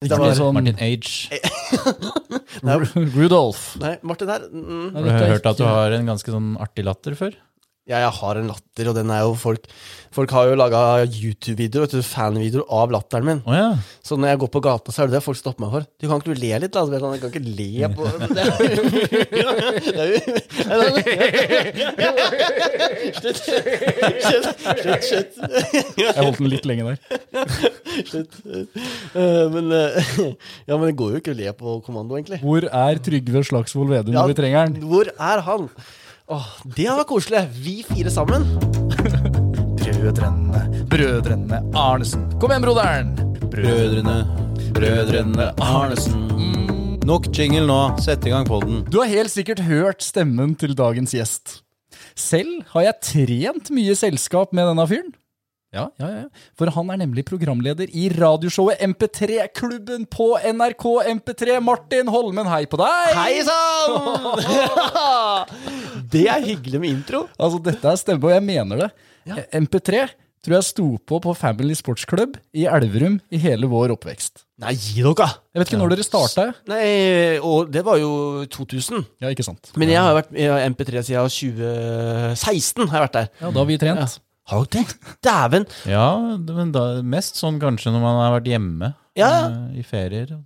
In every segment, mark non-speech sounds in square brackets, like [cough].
Det var- sånn Martin Age. [laughs] Ru- Rudolf. Nei, Martin her mm, Har du hørt at du har en ganske sånn artig latter før? Ja, jeg har en latter, og den er jo folk Folk har jo laga YouTube-videoer, fanvideoer av latteren min. Oh, ja. Så når jeg går på gata, så er det det folk stopper meg for. Du kan ikke du le litt, da? Så jeg kan ikke le på [laughs] det Slutt. Slutt, slutt, slutt. Jeg holdt den litt lenge der. slutt. Eh, Men, eh, ja, men det går jo ikke å le på kommando, egentlig. Hvor er Trygve Slagsvold Vedum når vi trenger han? Hvor er han? Åh, det hadde vært koselig. Vi fire sammen. [laughs] Brødrene, brødrene Arnesen. Kom igjen, broderen! Brødrene, brødrene Arnesen. Nok jingle nå. Sett i gang podden. Du har helt sikkert hørt stemmen til dagens gjest. Selv har jeg trent mye selskap med denne fyren. Ja, ja, ja. For han er nemlig programleder i radioshowet MP3-klubben på NRK MP3. Martin Holmen, hei på deg! Hei sann! [laughs] det er hyggelig med intro. Altså, dette er stemme, og jeg mener det. MP3 tror jeg sto på på Family Sports Club i Elverum i hele vår oppvekst. Nei, gi dere. Jeg vet ikke når dere starta. Nei, og det var jo 2000. Ja, ikke sant? Men jeg har vært i MP3 siden 2016. har jeg vært der. Ja, Da har vi trent. Har dere det? Dæven! Ja, men da, mest sånn kanskje når man har vært hjemme Ja. eh, i ferier.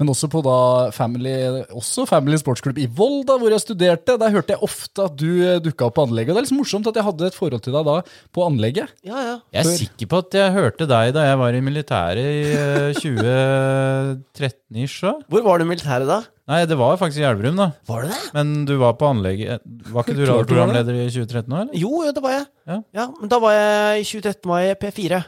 Men også på da Family, også Family Sportsklubb i Volda, hvor jeg studerte. Der hørte jeg ofte at du dukka opp på anlegget. Og det er litt morsomt at jeg hadde et forhold til deg da på anlegget. Ja, ja. Jeg er Før- sikker på at jeg hørte deg da jeg var i militæret i eh, 2013-ish. så. Hvor var du i militæret da? Nei, det var faktisk i Elverum, da. Var det det? Men du var på anlegget Var ikke du radioprogramleder i 2013 òg, eller? Jo, jo, det var jeg. Ja. ja men da var jeg i 2013 var jeg P4.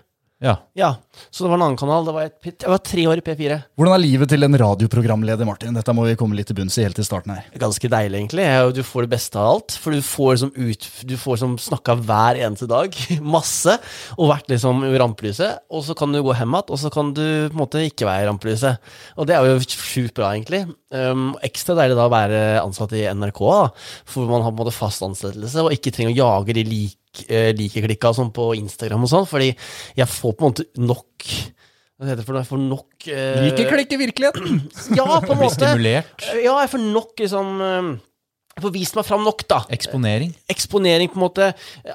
Ja. Ja, Så det var en annen kanal. Det var et, jeg var tre år i P4. Hvordan er livet til en radioprogramleder, Martin? Dette må vi komme litt til bunns i helt til starten her. Ganske deilig, egentlig. Du får det beste av alt. For du får som ut Du får som snakka hver eneste dag. [laughs] Masse. Og vært liksom i rampelyset. Og så kan du gå hjem igjen, og så kan du på en måte ikke være i rampelyset. Og det er jo sjukt bra, egentlig. Um, ekstra deilig da å være ansatt i NRK, da. For man har på en måte fast ansettelse, og ikke trenger å jage de like, eh, like-klikka Som på Instagram og sånn, fordi jeg får på en måte nok Hva heter det for noe? Jeg får nok eh, Like klikk i virkeligheten! [clears throat] Ja, på en Bli måte. stimulert. Ja, jeg får nok liksom eh, Jeg får vist meg fram nok, da. Eksponering. Eksponering, på en måte.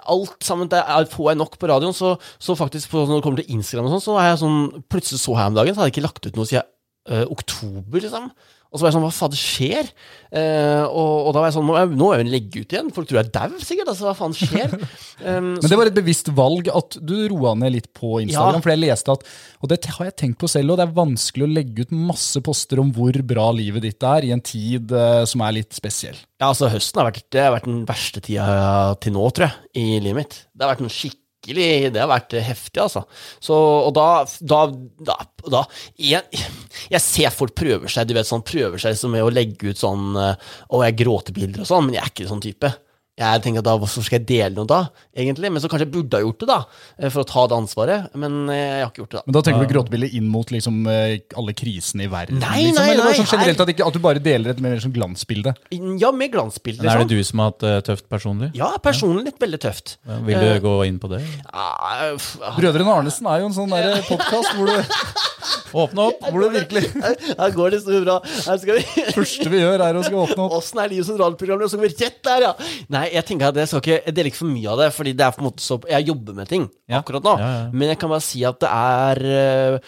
Alt sammen det er, får jeg nok på radioen. Så, så faktisk på, når det kommer til Instagram og sånn, så er jeg sånn Plutselig så her om dagen, så hadde jeg ikke lagt ut noe siden eh, oktober, liksom. Og så var jeg sånn, hva faen skjer? Eh, og, og da var jeg sånn, nå er nå må jeg legge ut igjen. Folk tror jeg er dau, sikkert. Altså, hva faen skjer? [laughs] Um, Men det var et bevisst valg at du roa ned litt på Instagram. Ja. For jeg leste at, og det har jeg tenkt på selv, og det er vanskelig å legge ut masse poster om hvor bra livet ditt er i en tid eh, som er litt spesiell. Ja, altså Høsten har vært, det har vært den verste tida til nå, tror jeg, i livet mitt. Det har vært en skikkelig Det har vært heftig, altså. Så, og da, da, da, da jeg, jeg ser folk prøver seg, du vet, sånn, prøver seg med å legge ut sånn eh, Å, jeg gråter bilder og sånn, men jeg er ikke sånn type. Jeg tenker da, Hvorfor skal jeg dele noe da, egentlig? Men så kanskje jeg burde ha gjort det, da, eh, for å ta det ansvaret. Men eh, jeg har ikke gjort det, da. Men da tenker du gråtebildet inn mot liksom, eh, alle krisene i verden? Nei, liksom, nei, eller nei, sånn generelt at, ikke, at du bare deler et mer sånn glansbilde? Ja, med glansbilde. Men er det du som har hatt det tøft personlig? Ja, personlig litt veldig tøft. Vil du gå inn på det? Uh, Brødrene Arnesen er jo en sånn [laughs] podkast hvor, du- [laughs] Åpne opp! hvor det virkelig Her går det så bra. Her skal vi første vi gjør, er å skal åpne opp. Åssen er livet som radioprogramleder? Så går vi rett der, ja! Nei, jeg tenker at jeg skal ikke Jeg deler ikke for mye av det, Fordi det er på en måte så Jeg jobber med ting Ja. akkurat nå. Ja, ja. Men jeg kan bare si at det er øh,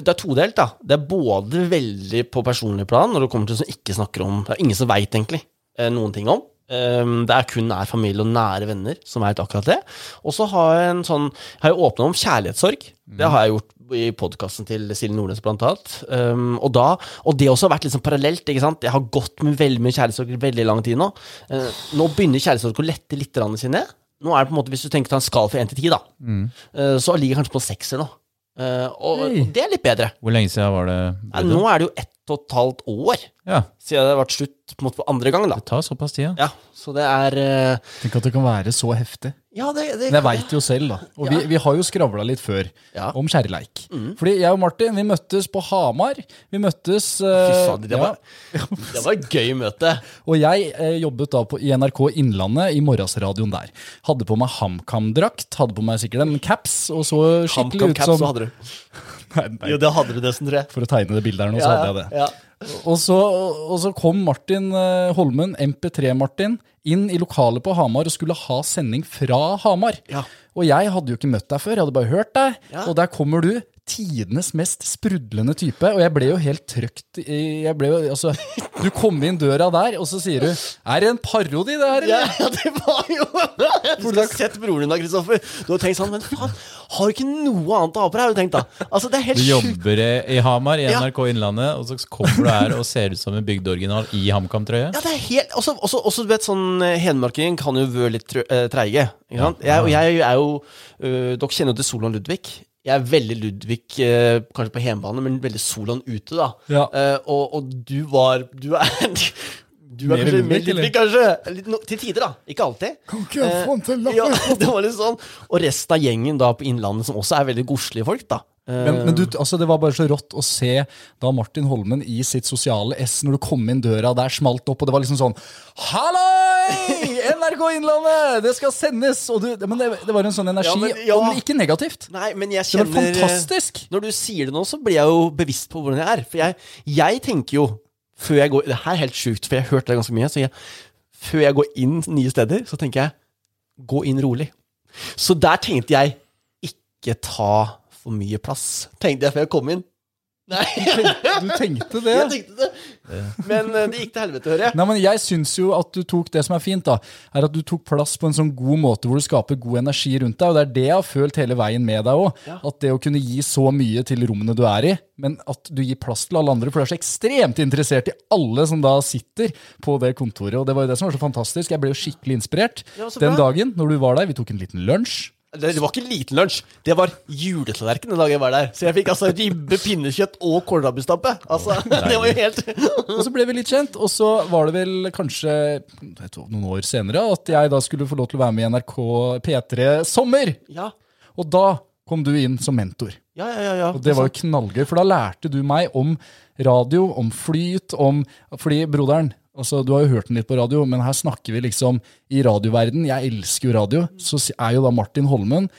Det er todelt, da. Det er både veldig på personlig plan, når det kommer til som ikke snakker om Det er ingen som veit egentlig eh, noen ting om. Um, det er kun nær familie og nære venner som vet akkurat det. Og så har jeg en sånn Har jeg åpna om kjærlighetssorg. Det har jeg gjort i podkasten til Silje Nordnes, blant annet. Um, og, da, og det også har vært sånn parallelt. ikke sant? Jeg har gått med veldig mye kjærlighetssorg i veldig lang tid nå. Uh, nå begynner kjærlighetssorg å lette litt ned. Nå er det på en måte, Hvis du tenker ta en skala fra én til ti, da, uh, så ligger jeg kanskje på en sekser nå. Uh, og og det er litt bedre. Hvor lenge siden var det? Ja, nå er det jo ett og et halvt år Ja, siden det har vært slutt på på andre gang. da. det tar såpass tid, ja. Ja, Så det er uh, Tenk at det kan være så heftig. Ja, det, det Men jeg veit jo selv, da. Og vi, vi har jo skravla litt før Ja. om kjærleik. Fordi jeg og Martin vi møttes på Hamar. Vi møttes Fy eh, faen, det ja, var, [laughs] det var et gøy møte. Og jeg eh, jobbet da på, i NRK Innlandet, i morgensradioen der. Hadde på meg HamKam-drakt, hadde på meg sikkert en caps, og så skikkelig ut HamKam-caps som så hadde du. Nei, nei. Jo, det hadde du nesten, tror jeg. For å tegne det bildet her nå, så hadde jeg det. Ja. Og så, og så kom Martin eh, Holmen, MP3-Martin, inn i lokalet på Hamar og skulle ha sending fra Hamar. Ja. Og jeg hadde jo ikke møtt deg før, jeg hadde bare hørt deg. Ja. Og der kommer du, tidenes mest sprudlende type. Og jeg ble jo helt trøkt jeg ble jo, altså, Du kom inn døra der, og så sier du Er det en parodi, det her? Ja, eller?» ja, det var jo [laughs] Du skulle ha sett broren din da, Kristoffer. Du har tenkt sånn Men faen, har du ikke noe annet å ha på deg? Har du tenkt da? Altså, det er helt Du jobber i Hamar, i Ja. NRK Innlandet, og så kommer du her og ser ut som en bygdeoriginal i HamKam-trøye. Ja, det er helt Også, også, også du vet, sånn Hedmarking kan jo være litt eh, treige. Ikke sant? Jeg, og jeg er jo øh, Dere kjenner jo til Solan Ludvig. Jeg er veldig Ludvig, eh, kanskje på hjemmebane, men veldig Solan ute, da. Ja. Uh, og, og du var Du er [laughs] Du er kanskje mer Ludvig, kanskje. Litt, no, til tider, da. Ikke alltid. Kan ikke jeg få en til. Eh, [laughs] ja, det var litt sånn. Og resten av gjengen da på Innlandet, som også er veldig godslige folk, da. Eh, Men, men du, altså det var bare så rått å se da Martin Holmen i sitt sosiale S, når du kom inn døra der, smalt opp, og det var liksom sånn Halloi! [laughs] NRK Innlandet! Det skal sendes! Du, men det, det var en sånn energi, Ja, men- ja. og ikke negativt. Nei, men jeg Det var eh, fantastisk. Når du sier det nå, så blir jeg jo bevisst på hvordan jeg er. For jeg, jeg tenker jo før jeg går Det her er helt sjukt, for jeg har hørt det ganske mye. Så jeg, før jeg går inn nye steder, så tenker jeg gå inn rolig. Så der tenkte jeg ikke ta for mye plass, tenkte jeg før jeg kom inn. Nei, [laughs] Du tenkte det. jeg tenkte det. Men eh, det gikk til helvete, hører jeg. Nei, men Jeg syns jo at du tok det som er fint, da, er at du tok plass på en sånn god måte hvor du skaper god energi rundt deg. Og det er det jeg har følt hele veien med deg òg. Ja. At det å kunne gi så mye til rommene du er i, men at du gir plass til alle andre. For du er så ekstremt interessert i alle som da sitter på det kontoret. Og det var jo det som var så fantastisk. Jeg ble jo skikkelig inspirert den dagen når du var der. Vi tok en liten lunsj. Det, det var ikke liten lunsj. Det var juletallerken den dagen jeg var der. Så jeg fikk altså ribbe, pinnekjøtt og kålrabistappe. Altså, [laughs] det var jo helt Og så ble vi litt kjent, og så var det vel kanskje vet, noen år senere at jeg da skulle få lov til å være med i NRK P3 Sommer. Ja, Og da kom du inn som mentor. ja, ja. ja, ja. Og det var jo knallgøy, for da lærte du meg om radio, om flyt, om Fordi broderen Altså, Du har jo hørt den litt på radio, men her snakker vi liksom i radioverden. Jeg elsker jo radio. Så er jo da Martin Holmen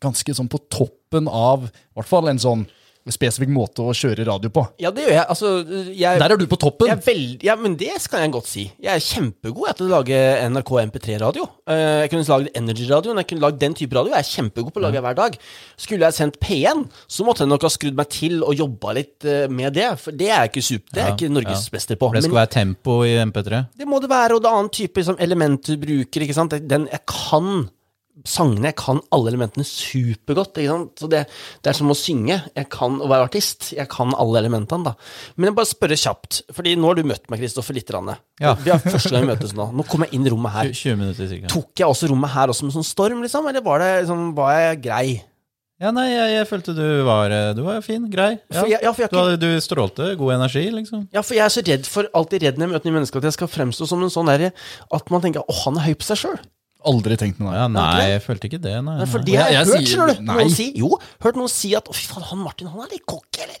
ganske sånn på toppen av i hvert fall en sånn spesifikk måte å kjøre radio på. Ja, det gjør jeg. Altså, jeg, Der er du på toppen! jeg veld, ja, men det kan jeg godt si. Jeg er kjempegod jeg, til å lage NRK MP3-radio. Eh, jeg kunne lagd Energy-radio, men jeg kunne lagd den type radio. Jeg er kjempegod på å lage hver dag. Skulle jeg sendt P1, så måtte jeg nok ha skrudd meg til og jobba litt eh, med det. For det er jeg ikke super, det er jeg ikke norgesmester på. Det Men skal være tempo i MP3. det må det være, og det er annen type liksom, element du bruker. ikke sant? Den, jeg kan sangene, jeg kan alle elementene supergodt. ikke sant? Så det, det er som å synge. Jeg kan å være artist. Jeg kan alle elementene, da. Men jeg bare spørre kjapt, fordi nå har du møtt meg, Kristoffer, litt. Rann. Ja. Vi har første gang vi møtes nå. Nå kom jeg inn i rommet her. 20 minutter cirka. Tok jeg også rommet her også med sånn storm, liksom? Eller var det liksom, var jeg grei? Ja, nei, jeg, jeg følte du var, eh, du var fin, grei. Ja. For jeg, ja, jeg, Du, du strålte god energi, liksom. ja, for jeg er så redd for, alltid redd når jeg møter nye mennesker, at jeg skal fremstå som en sånn derre At man tenker 'Å, han er høy på seg sjøl'. Aldri tenkt noe. Ja, nei, jeg følte ikke det, nei. Men for det har jeg, Jeg- jeg hørt, sier- skjønner du. Noen si, jo, hørt noen si at 'Å, fy faen, han Martin, han er litt cocky', eller?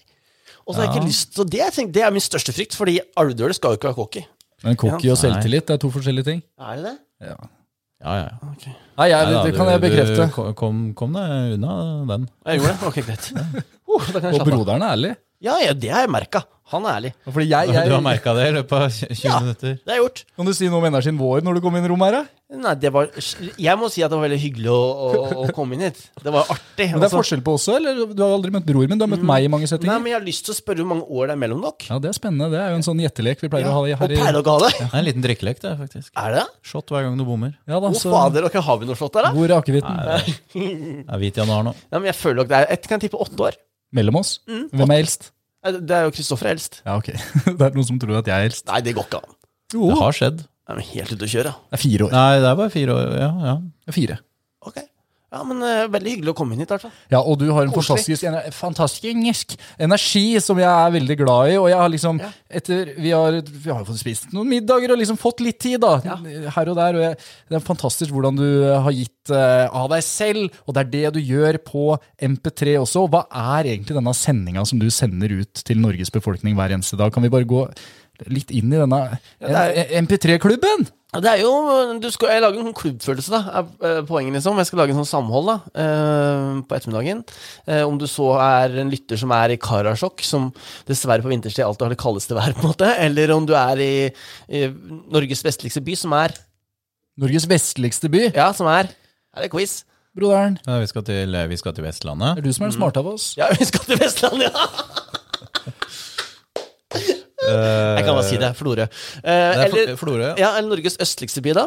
Og så har jeg ikke lyst til det. Jeg tenker, det er min største frykt, fordi Alvdøl skal jo ikke være cocky. Men cocky og selvtillit det er to forskjellige ting. Er det det? Ja. Ja, ja. Nei, jeg, det du- kan jeg bekrefte. Du kom, kom deg unna den. Jeg gjorde det? Ok, greit. [laughs] Uh, Og broderen er ærlig. Ja, ja, det har jeg merka. Han er ærlig. Fordi jeg, jeg, Du har merka det i løpet av 20 Ja. minutter. Det har jeg gjort. Kan du si noe om energien vår når du kom inn i rommet her? da? Nei, det var Jeg må si at det var veldig hyggelig å, å, å komme inn hit. Det var artig. Men det er også... forskjell på oss også, eller? Du har aldri møtt bror min, du har møtt meg i mange settinger. Nei, men jeg har lyst til å spørre hvor mange år det er mellom dere. Ja, Det er spennende. Det er jo en sånn gjettelek vi pleier Ja, å ha her og i pleier dere å ha det? Det er en liten drikkelek, det, faktisk. Er det? Shot hver gang du bommer. Ja da, Å, så fader, dere har vi noe flott der, da? Hvor er akevitten? Det er hvit januar nå. Ja, men jeg føler dere det er et, Kan jeg tippe åtte år? Mellom oss? Mm. Hvem er eldst? Eh, Det er jo Kristoffer Helst. Ja, ok. [laughs] Det er noen som tror at jeg er eldst. Nei, det går ikke an. Jo, Det har skjedd. Det er helt ute å kjøre. det er fire år. Nei, det er bare fire år. Ja, ja. Det er fire. Ok. Ja, men uh, veldig hyggelig å komme inn hit, i hvert fall. Ja, og du har en fantastisk, ener- fantastisk energi som jeg er veldig glad i. Og jeg har liksom, Ja. etter Vi har, vi har fått spist noen middager og liksom fått litt tid, da. Ja. Her og der. Og jeg, det er fantastisk hvordan du har gitt uh, av deg selv, og det er det du gjør på MP3 også. Hva er egentlig denne sendinga som du sender ut til Norges befolkning hver eneste dag? Kan vi bare gå litt inn i denne Ja, MP3-klubben? Ja, Det er jo, du skal, Jeg lager en sånn klubbfølelse, da. er eh, poenget liksom. Jeg skal lage en sånn samhold da, uh, på ettermiddagen. Uh, om du så er en lytter som er i Karasjok, som dessverre på vinterstid alltid har det kaldeste været, på en måte. Eller om du er i, i Norges vestligste by, som er Norges vestligste by. Ja, som er Er det quiz? Broderen, Ja, vi, skal til, vi skal til det er du som er den smarte av oss. Ja, vi skal til Vestlandet, ja! [laughs] Jeg kan bare si det. Florø. Eh, Det er eller, Florø. ja, eller Norges østligste by, da?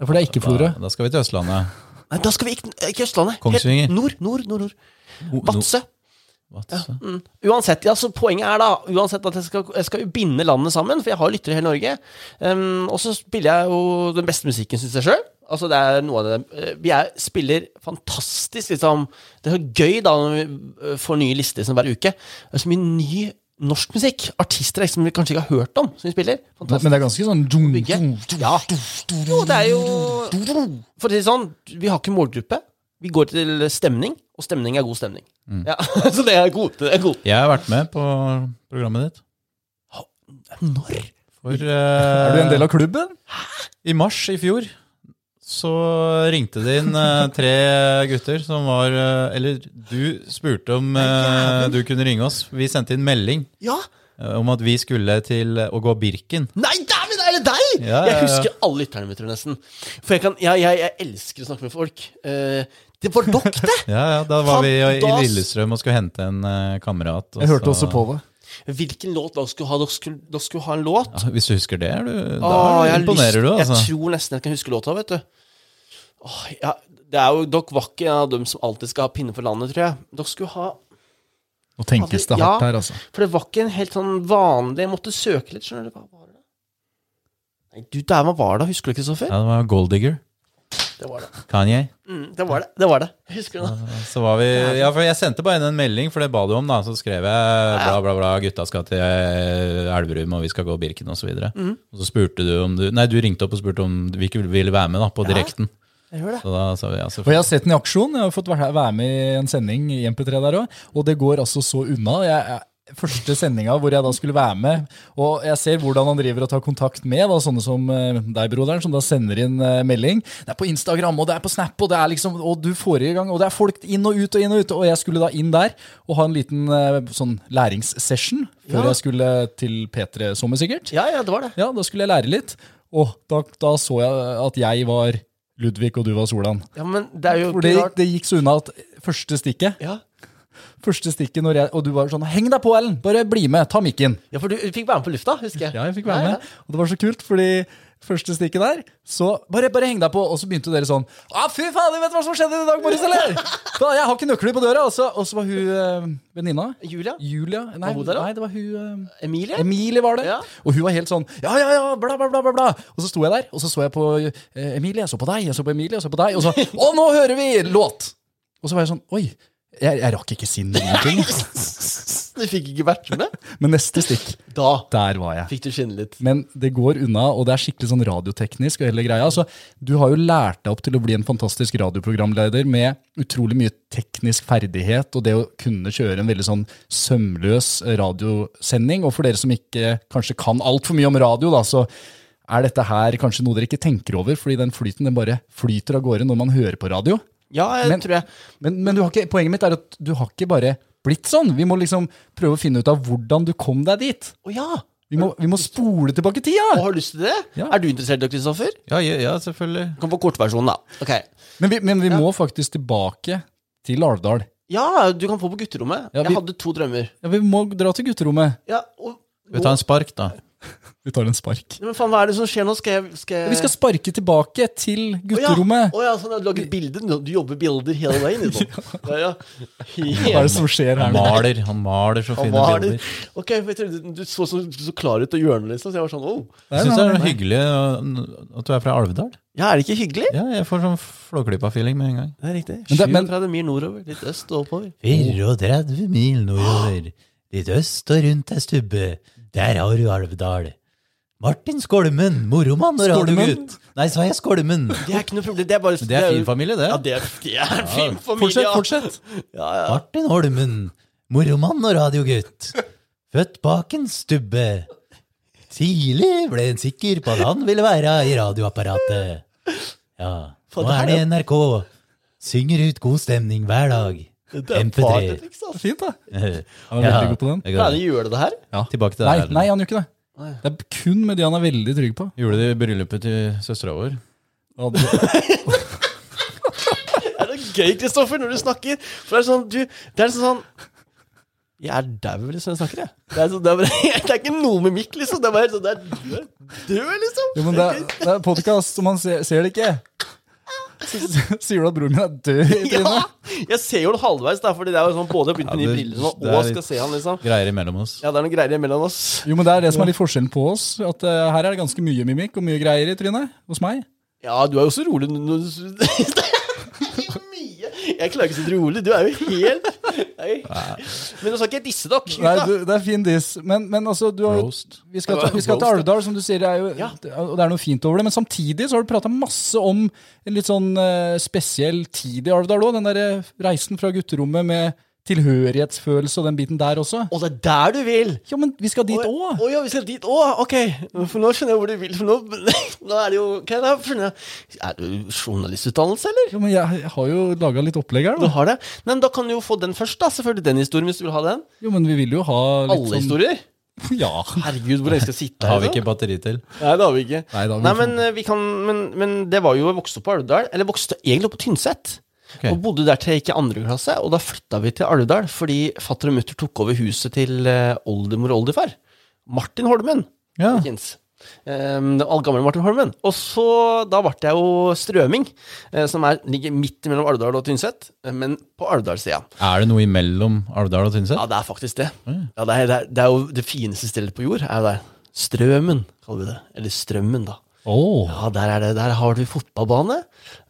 Ja, For det er ikke Florø. Da, da skal vi til Østlandet. Nei, da skal vi ikke, ikke Østlandet. Helt Kongsvinger. Nord, nord, nord. nord. No- Vadsø. Vadsø. Mm. Uansett, ja, så poenget er da Uansett at jeg skal, jeg skal jo binde landet sammen, for jeg har jo lyttere i hele Norge. Um, og så spiller jeg jo den beste musikken, syns jeg sjøl. Altså, det er noe av det eh, Vi er, spiller fantastisk, liksom. Det er så gøy da når vi eh, får nye lister som hver uke. Det er så mye ny norsk musikk. Artister som vi kanskje ikke har hørt om, som vi spiller. Men Fantastisk. men det er ganske sånn dum, dum, dum. Ja. Jo, det er jo For å si det sånn, vi har ikke målgruppe. Vi går til stemning, og stemning er god stemning. Ja, [laughs] Så det er god. Det er god. Jeg har vært med på programmet ditt. Når? For, Er du en del av klubben? I mars i fjor så ringte det inn eh, tre gutter som var eh, Eller du spurte om eh, du kunne ringe oss. Vi sendte inn melding Ja! om at vi skulle til å gå Birken. Nei, dæven, er det deg?! Ja, ja, Jeg husker alle lytterne mine, tror jeg nesten. For jeg, kan, jeg, jeg, jeg elsker å snakke med folk. Eh, det var dere, det! [laughs] Ja, ja, Da var vi i, Lillestrøm og skulle hente en kamerat. og Jeg hørte så- også på det. Hvilken låt dere skulle ha? Dere skulle, dere skulle ha en låt? Ja, hvis du husker det, du, da Åh, imponerer lyst- du, altså. Jeg tror nesten jeg kan huske låta, vet du. Åh, ja, det er jo, Dere var ikke en av dem som alltid skal ha pinne for landet, tror jeg. Dere skulle ha Nå tenkes det Ja. hardt her, altså. For det var ikke en helt sånn vanlig Jeg måtte søke litt, skjønner du. Hva var det? Nei, du, hva var det? Husker du, ikke, Kristoffer? Ja, det var Gold Digger. Det var det. Kanye. Mm, det var det. Det var det. Jeg husker det. Så var vi, ja, for Jeg sendte bare inn en melding, for det ba du om. da Så skrev jeg bla, bla, bla, gutta skal til eh, Elverum, og vi skal gå Birken osv. Og, så Mm. og så spurte du om du Nei, du ringte opp og spurte om vi ikke ville være med da på Ja. direkten. Jeg gjør det. Så da sa vi For Og jeg har sett den i aksjon. Jeg har fått være med i en sending i MP3 der òg. Og det går altså så unna. Jeg, jeg, første sendinga hvor jeg da skulle være med, og jeg ser hvordan han driver og tar kontakt med da, sånne som eh, deg, broderen, som da sender inn eh, melding. Det er på Instagram, og det er på Snap, og det er liksom, og du får i gang, og det er folk inn og ut og inn og ut. Og jeg skulle da inn der og ha en liten eh, sånn læringssession før Ja. jeg skulle til P3 Sommer, sikkert. Ja, ja, det var det. Ja, da skulle jeg lære litt. Og da, da så jeg at jeg var Ludvig, og du var Solan. Ja, men det er jo For det, det gikk så unna at første stikket Ja. Første stikket når jeg, Og du var sånn Heng deg på, Ellen! Bare bli med! Ta mikken! ja, for du fikk være med på lufta, husker jeg. Ja, jeg fikk være med. Og det var så kult, fordi første stikket der Så bare, bare heng deg på. Og så begynte dere sånn Å, fy fader, vet du hva som skjedde i dag morges, eller? [laughs] Da, jeg har ikke nøkler på døra. Og så, og så var hun øh, venninna. Julia? Julia Nei, der, nei, det var hun øh, Emilie? Emilie var det. Ja. Og hun var helt sånn Ja, ja, ja, bla, bla, bla, bla. Og så sto jeg der, og så så jeg på øh, Emilie, jeg så på deg, jeg så på Emilie, jeg så på deg, og så [laughs] Å, nå hører vi låt! Og så var jeg sånn Oi. Jeg, jeg rakk ikke si noen ting. [laughs] Du fikk ikke vært med? [laughs] Men neste stikk, Da der var jeg. fikk du skinne litt. Men det går unna, og det er skikkelig sånn radioteknisk. og hele greia. Så Du har jo lært deg opp til å bli en fantastisk radioprogramleder med utrolig mye teknisk ferdighet, og det å kunne kjøre en veldig sånn sømløs radiosending. Og for dere som ikke kanskje kan altfor mye om radio, da, så er dette her kanskje noe dere ikke tenker over, fordi den flyten den bare flyter av gårde når man hører på radio. Ja, jeg Men- tror jeg. Men, men du har ikke, poenget mitt er at du har ikke bare blitt sånn. Vi må liksom prøve å finne ut av hvordan du kom deg dit. Å ja! Vi må, vi må spole tilbake tida! Og har du lyst til det? Ja. Er du interessert, Kristoffer? Ja, ja, ja, selvfølgelig. Kom på kortversjonen, da. Okay. Men vi, men vi må faktisk tilbake til Alvdal. Ja, du kan få på gutterommet. Ja, vi- Jeg hadde to drømmer. Ja, vi må dra til gutterommet. Ja, og, Vi tar en spark, da. [laughs] Vi tar en spark. Men faen, hva er det som skjer nå? Skal jeg, skal jeg... Vi skal sparke tilbake til gutterommet. Å ja, sånn at du lager bilder? Du du jobber bilder hele veien. [laughs] Ja, ja. [laughs] Hva er det som skjer her Han maler, han maler så Han fine bilder. Ok, for jeg trodde du- så så, så klar ut av hjørnet, liksom. Så jeg var sånn, oh. Jeg syns det er hyggelig at du er fra Alvdal. Ja, er det ikke hyggelig? Ja, jeg får sånn Flåklypa-feeling med en gang. Det er riktig. Men 37 mil nordover, litt øst og oppover. 34 mil nordover, litt øst og rundt ei stubbe. Der har du Alvdal. Martin Skolmen, moromann og radiogutt. Nei, sa jeg Skolmen? Det er ikke noe problem. Det er bare Det er fin familie, det. Ja, det er, det er en fin familie. Fortsett, ja. fortsett. Ja, ja. Martin Holmen, moromann og radiogutt. Født bak en stubbe. Tidlig ble en sikker på at han ville være i radioapparatet. Ja, nå er han i NRK. Synger ut god stemning hver dag. MP3. liksom. Fint, da. [laughs] Han er veldig god på den. Kan han gjøre det her? Tilbake til Nei, deg. nei, han gjør ikke det. Det er kun med de han er veldig trygg på. Gjorde det i bryllupet til søstera vår. Ja, det- [laughs] [laughs] Er det gøy, Kristoffer, når du snakker? For det er sånn, du Det er sånn Jeg er dau, liksom, jeg snakker, jeg. Det er, sånn, det, er bare, det er ikke noe med mikk, liksom. Det er bare sånn, det er død, død liksom. Jo, men det er, det er podkast, så man ser, ser det ikke. [laughs] Sier du at broren min er død i Ja! Jeg ser jo det halvveis, da, fordi det er jo sånn både begynt med Ja, nye briller er og litt- skal se han, liksom. Greier imellom oss. Ja, det er noen greier imellom oss. Jo, men det er det som er litt forskjellen på oss. At uh, her er det ganske mye mimikk og mye greier i trynet. Hos meg. Ja, du er jo så rolig når du. [laughs] Jeg klarer ikke å sitte rolig. Du er jo helt Nei. Men nå skal ikke jeg disse dere, Nei, du, det er fin diss. Men, men altså, du har, Roast. vi skal, til- vi skal til Alvdal, som du sier, det er jo, Ja. og det er noe fint over det. Men samtidig så har du prata masse om en litt sånn uh, spesiell tid i Alvdal òg. Den derre reisen fra gutterommet med tilhørighetsfølelse og den biten der også. Å, det er der du vil! Ja, men vi skal dit òg! å ja, vi skal dit òg? Ok. For nå skjønner jeg hvor du vil. For nå, [laughs] nå er det jo Hva er det jeg. Er du journalistutdannelse, eller? Ja, men jeg, har jo laga litt opplegg her, Du har det? Nei, men Da kan du jo få den først, da. Selvfølgelig den historien, hvis du vil ha den. Jo, men vi vil jo ha litt Alle sånn historier. [laughs] Ja. Herregud, hvor lenge skal jeg sitte Det har vi ikke batteri til. Nei, det har vi ikke. Nei, vi Nei, men, eh, vi kan, men, men det var jo jeg vokste opp på Alvdal. Eller vokste egentlig opp på Tynset. Ok. Og bodde der til jeg gikk i andre klasse. Og da flytta vi til Alvdal fordi fatter og mutter tok over huset til eh, oldemor og oldefar. Martin Holmen. Ja. Folkens. Um, all- gamle Martin Holmen. Og så, da ble jeg jo Strøming, eh, som er, ligger midt mellom Alvdal og Tynset, eh, men på Alvdalssida. Er det noe imellom Alvdal og Tynset? Ja, det er faktisk det. Ja, det, er, det, er, det er jo det fineste stedet på jord. er jo der. Strømen, kaller vi det. Eller Strømmen, da. Åh. Ja, der, er det, der har du fotballbane.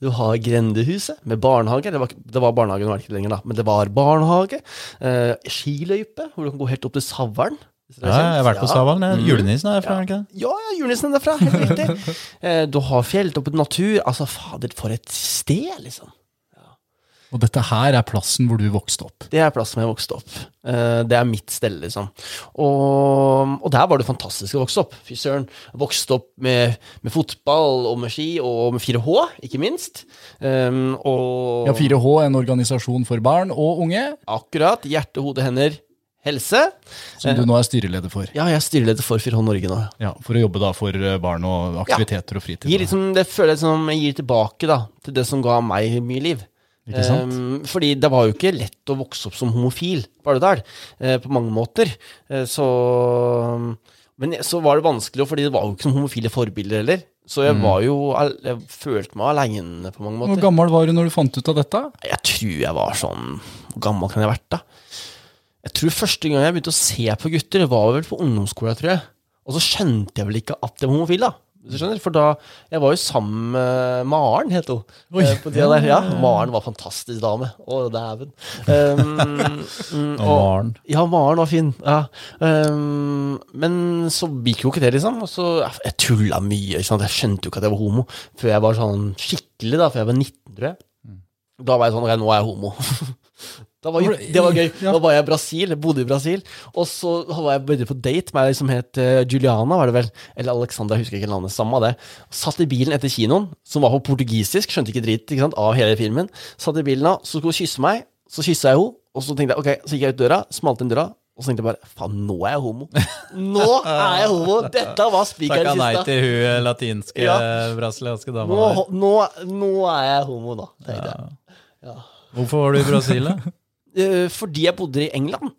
Du har Grendehuset med barnehage. Det var, det var barnehage, nå er det ikke lenger, da. Men det var barnehage. Eh, skiløype, hvor du kan gå helt opp til Savern. Ja, jeg har vært på Ja. Savalen. jeg. Julenissen er fra, er det ikke? Ja, ja, julenissen er derfra. Helt riktig. [laughs] Eh, du har fjelltoppet natur. Altså, fader, for et sted, liksom. Og dette her er plassen hvor du vokste opp. Det er plassen hvor jeg vokste opp. Eh, det er mitt sted, liksom. Og, og der var det fantastisk å vokse opp. Fy søren. Vokste opp med, med fotball og med ski og med 4H, ikke minst. Um, og Ja, 4H, en organisasjon for barn og unge, akkurat. Hjerte, hode, hender, helse. som du nå er styreleder for. Ja, jeg er styreleder for 4H Norge nå. Ja, For å jobbe da for eh, barn og aktiviteter og fritid. Gir liksom, det føler jeg som jeg gir tilbake da, til det som ga meg mye liv. Ikke sant? Um, fordi det var jo ikke lett å vokse opp som homofil på Alvdal, uh, på mange måter. Uh, så Men så var det vanskelig, fordi det var jo ikke noen homofile forbilder heller. Så jeg var jo Jeg følte meg aleine på mange måter. Hvor gammel var du når du fant ut av dette? Jeg tror jeg var sånn Hvor gammel kan jeg ha vært, da? Jeg tror første gang jeg begynte å se på gutter, var vel på ungdomsskolen, tror jeg. Og så skjønte jeg vel ikke at jeg var homofil, da. Hvis du skjønner? For da Jeg var jo sammen med Maren, het hun. Oi. eh, På tida der. Ja, Maren var fantastisk dame. Å, dæven. Um, [laughs] mm, Og Maren. Ja, Maren var fin. Ja. Um, men så gikk jo ikke det, liksom. Og så, jeg tulla mye. Ikke sant? Jeg skjønte jo ikke at jeg var homo før jeg var sånn skikkelig, da. Før jeg var 19, tror jeg. Da var jeg sånn Ok, nå er jeg homo. [laughs] Da var, det var gøy. Da var jeg i Brasil, bodde i Brasil. Og så var jeg bedre på date med ei som het eh, Juliana, var det vel. Eller Alexandra, jeg husker ikke navnet. Samme det. Satt i bilen etter kinoen, som var på portugisisk, skjønte ikke dritt ikke sant, av hele filmen. Satt i bilen da, så skulle hun kysse meg, så kyssa jeg henne. Og så tenkte jeg, ok, så gikk jeg ut døra, smalt inn døra, og så tenkte jeg bare faen, nå er jeg homo. Nå er jeg homo! Dette var spikeren Takka i nei til hun eh, latinske, Ja. brasilianske dama Nå, nå, nå er jeg homo, da. tenkte jeg. Hvorfor var du i Brasil, da? [laughs] Eh, fordi jeg bodde i England.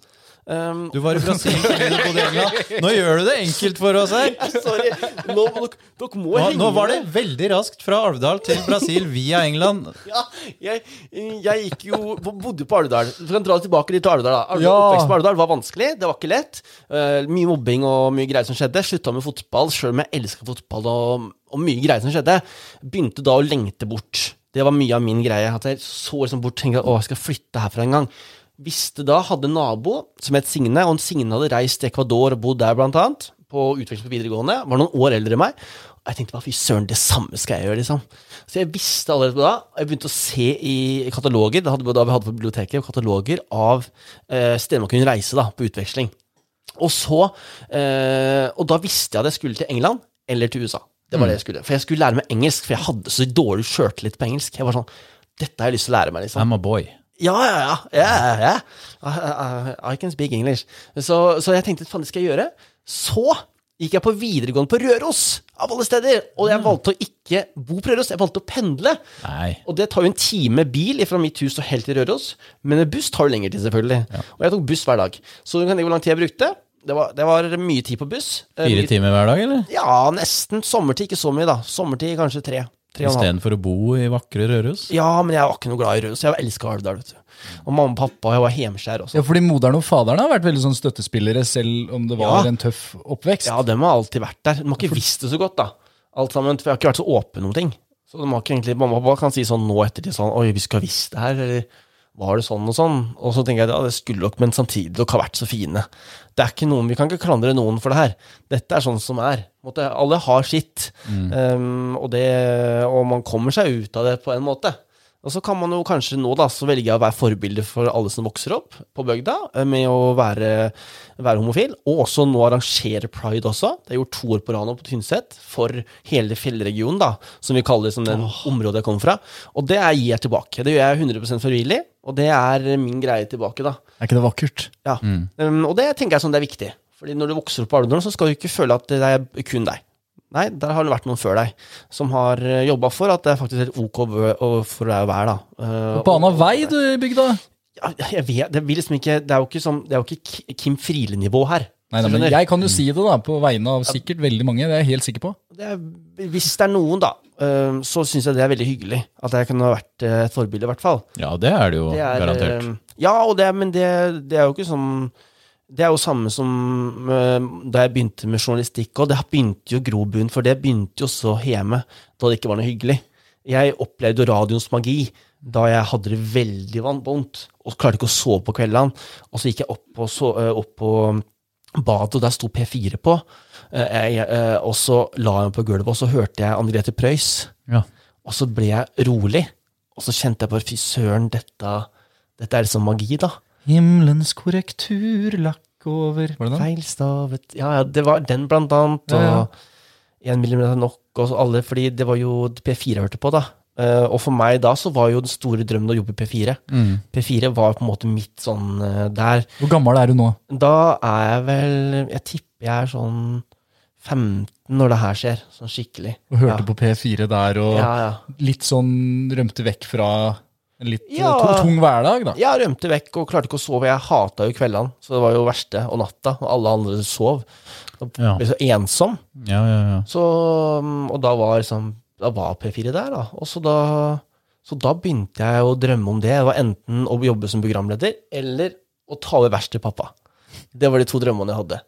Um, Du var i Brasil og bodde i England. Nå gjør du det enkelt for oss her. [laughs] Sorry. Nå dere må Nå, nå var det veldig raskt fra Alvdal til Brasil via England. Ja, jeg, jeg gikk jo Bodde på Alvdal. Du kan dra tilbake litt til Alvdal. da. Alvdal, Ja. Oppvekst på Alvdal var vanskelig. Det var ikke lett. Uh, mye mobbing og mye greier som skjedde. Slutta med fotball, sjøl om jeg elska fotball og, og mye greier som skjedde. Begynte da å lengte bort. Det var mye av min greie. At jeg så liksom bort tenkte at å, jeg skal flytte herfra en gang. Visste da, hadde en nabo som het Signe, og Signe hadde reist til Ecuador og bodd der, blant annet. På utveksling på videregående. Var noen år eldre enn meg. Og jeg tenkte bare fy søren, det samme skal jeg gjøre, liksom. Så jeg visste allerede da. Jeg begynte å se i kataloger, det hadde, da vi hadde på biblioteket, kataloger av eh, steder man kunne reise da, på utveksling. Og så eh, Og da visste jeg at jeg skulle til England eller til USA. Det var det jeg skulle. For jeg skulle lære meg engelsk, for jeg hadde så dårlig sjøltillit på engelsk. Jeg var sånn Dette har jeg lyst til å lære meg, liksom. I'm a boy. Ja, ja, ja. Yeah, ja, ja. I, I, I can speak English. Så, så jeg tenkte, faen, det skal jeg gjøre. Så gikk jeg på videregående på Røros, av alle steder. Og jeg valgte å ikke bo på Røros, jeg valgte å pendle. Nei. Og det tar jo en time bil fra mitt hus og helt til Røros. Men buss tar jo lengre tid, selvfølgelig. Og jeg tok buss hver dag. Så du kan tenke hvor lang tid jeg brukte. Det var, det var mye tid på buss. Eh, Fire timer hver dag, eller? Ja, nesten. Sommertid ikke så mye, da. Sommertid kanskje tre. Tre. Istedenfor å bo i vakre Røros? Ja, men jeg var ikke noe glad i Røros. Jeg elska Alvdal, vet du. Og mamma og pappa, jeg var hjemskjær også. Ja, fordi moderen og faderen har vært veldig sånn støttespillere, selv om det var Ja. en tøff oppvekst. Ja, dem har alltid vært der. De har ikke visst det så godt, da. Alt sammen, for jeg har ikke vært så åpen om ting. Så de har ikke egentlig, Mamma og pappa kan si sånn nå ettertid sånn Oi, vi skulle ha visst det her, eller var det sånn og sånn? Og så tenker jeg ja, det skulle dere, men samtidig dere har vært så fine. Det er ikke noen, Vi kan ikke klandre noen for det her. Dette er sånn som er. Måte, alle har sitt, um, og, det, og man kommer seg ut av det på en måte. Og så kan man jo kanskje nå da, så velge å være forbilde for alle som vokser opp på bygda, eh, med å være, være homofil, og også nå arrangere pride også. Det er gjort to år på rad på Tynset, for hele fjellregionen, da, som vi kaller som den området jeg kommer fra. Og det gir jeg tilbake. Det gjør jeg 100% frivillig, og det er min greie tilbake, da. Er ikke det vakkert? Ja. Um, og det tenker jeg sånn det er viktig. Fordi når du vokser opp på Alvdal, så skal du ikke føle at det er kun deg. Nei, der har det vært noen før deg som har jobba for at det er faktisk helt ok for deg å være, da. Uh, På annen vei, du, i bygda. ja, jeg vet, det, blir liksom ikke, det er jo ikke, sånn, det er jo ikke Kim Friele-nivå her. Nei, nei, men jeg kan jo si det da, på vegne av sikkert veldig mange. Det er jeg helt sikker på. det er, hvis det er noen, da, uh, så syns jeg det er veldig hyggelig. At jeg kunne ha vært et forbilde, i hvert fall. Ja, det er det jo Det er, garantert. eh, ja, og det, men det, det er jo ikke sånn Det er jo samme som eh, da jeg begynte med journalistikk, og det begynte jo grobunn, for det begynte jo så hjemme, da det ikke var noe hyggelig. Jeg opplevde radioens magi da jeg hadde det veldig vondt og klarte ikke å sove på kveldene. Og så gikk jeg opp på, så, eh, opp på badet, og der sto P4 på. Eh, jeg, og så la jeg meg på gulvet, og så hørte jeg Anne Grete Preus. Ja. Og så ble jeg rolig, og så kjente jeg bare fy søren, dette, dette er liksom magi, da. Himmelens korrekturlakk over Var det den? Feilstavet Ja, ja, det var den blant annet, Ja, ja. og én millimeter nok, og så alle, fordi det var jo P4 jeg hørte på, da. Eh, og for meg da så var jo den store drømmen å jobbe i P4. Mm. P4 var på en måte mitt sånn eh, der. Hvor gammel er du nå? Da er jeg vel Jeg tipper jeg er sånn 15 når det her skjer, sånn skikkelig. Og hørte ja. på P4 der, og Ja, ja. litt sånn rømte vekk fra en litt Ja. tung, tung hverdag, da. Jeg rømte vekk og klarte ikke å sove. Jeg hata jo kveldene, så det var jo verste. Og natta, og alle andre sov. Da ble jeg så ensom. Ja, ja, ja. Så, mm, og da var liksom Da var P4 der, da. Og så da Så da begynte jeg å drømme om det. Det var enten å jobbe som programleder, eller å ta over verkstedet til pappa. Det var de to drømmene jeg hadde.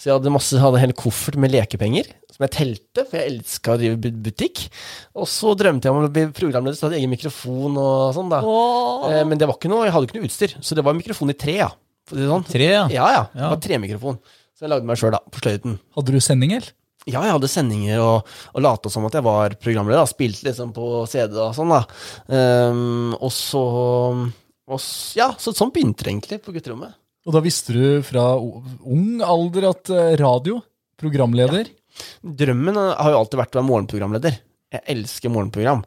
Så jeg hadde masse, hadde en hel koffert med lekepenger, som jeg telte, for jeg elska å drive butikk. Og så drømte jeg om å bli programleder, så jeg hadde egen mikrofon og sånn, da. Eh, Men det var ikke noe, jeg hadde ikke noe utstyr, så det var mikrofon i tre, ja. Sånn. Tre, ja. Ja, ja. Det Ja. var tremikrofon. Så jeg lagde meg sjøl, da, på sløyden. Hadde du sending, eller? Ja, jeg hadde sendinger og, og lata som at jeg var programleder. da, Spilte liksom på CD og sånn, da. Um, og så og, Ja, så sånn begynte det egentlig på gutterommet. Og da visste du fra ung alder at eh, radio, programleder Drømmen eh, har jo alltid vært å være morgenprogramleder. Jeg elsker morgenprogram.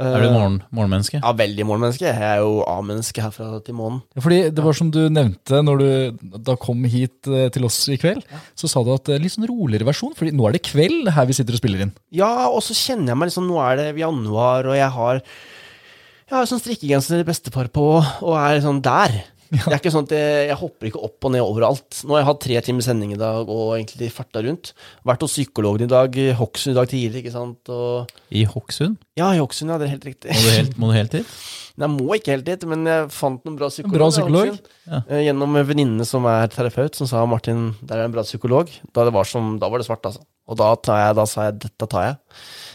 Er du morgen, morgenmenneske? Ja, veldig morgenmenneske. Jeg er jo A-menneske herfra til månen. Ja, Fordi det var som du nevnte når du da kom hit eh, til oss i kveld, så sa du at det er litt sånn roligere versjon, fordi nå er det kveld her vi sitter og spiller inn. Ja, og så kjenner jeg meg liksom Nå er det januar, og jeg har Jeg har sånn strikkegenser bestefar på, og er sånn der. [laughs] Det er ikke sånn at jeg, jeg hopper ikke opp og ned overalt. Nå har jeg hatt tre timer sending i dag og egentlig farta rundt. Vært hos psykologen i dag, i Hokksund i dag tidlig, ikke sant. Og I Hokksund? ja, i Hokksund, ja, det er helt riktig. Må du helt, må du helt dit? [laughs] Nei, Jeg må ikke helt dit, men jeg fant noen bra psykolog. Bra psykolog? Ja. Eh, Gjennom en venninne som er terapeut, som sa Martin, der er en bra psykolog. Da, det var, som, da var det svart, altså. Og da, tar jeg, da sa jeg dette tar jeg.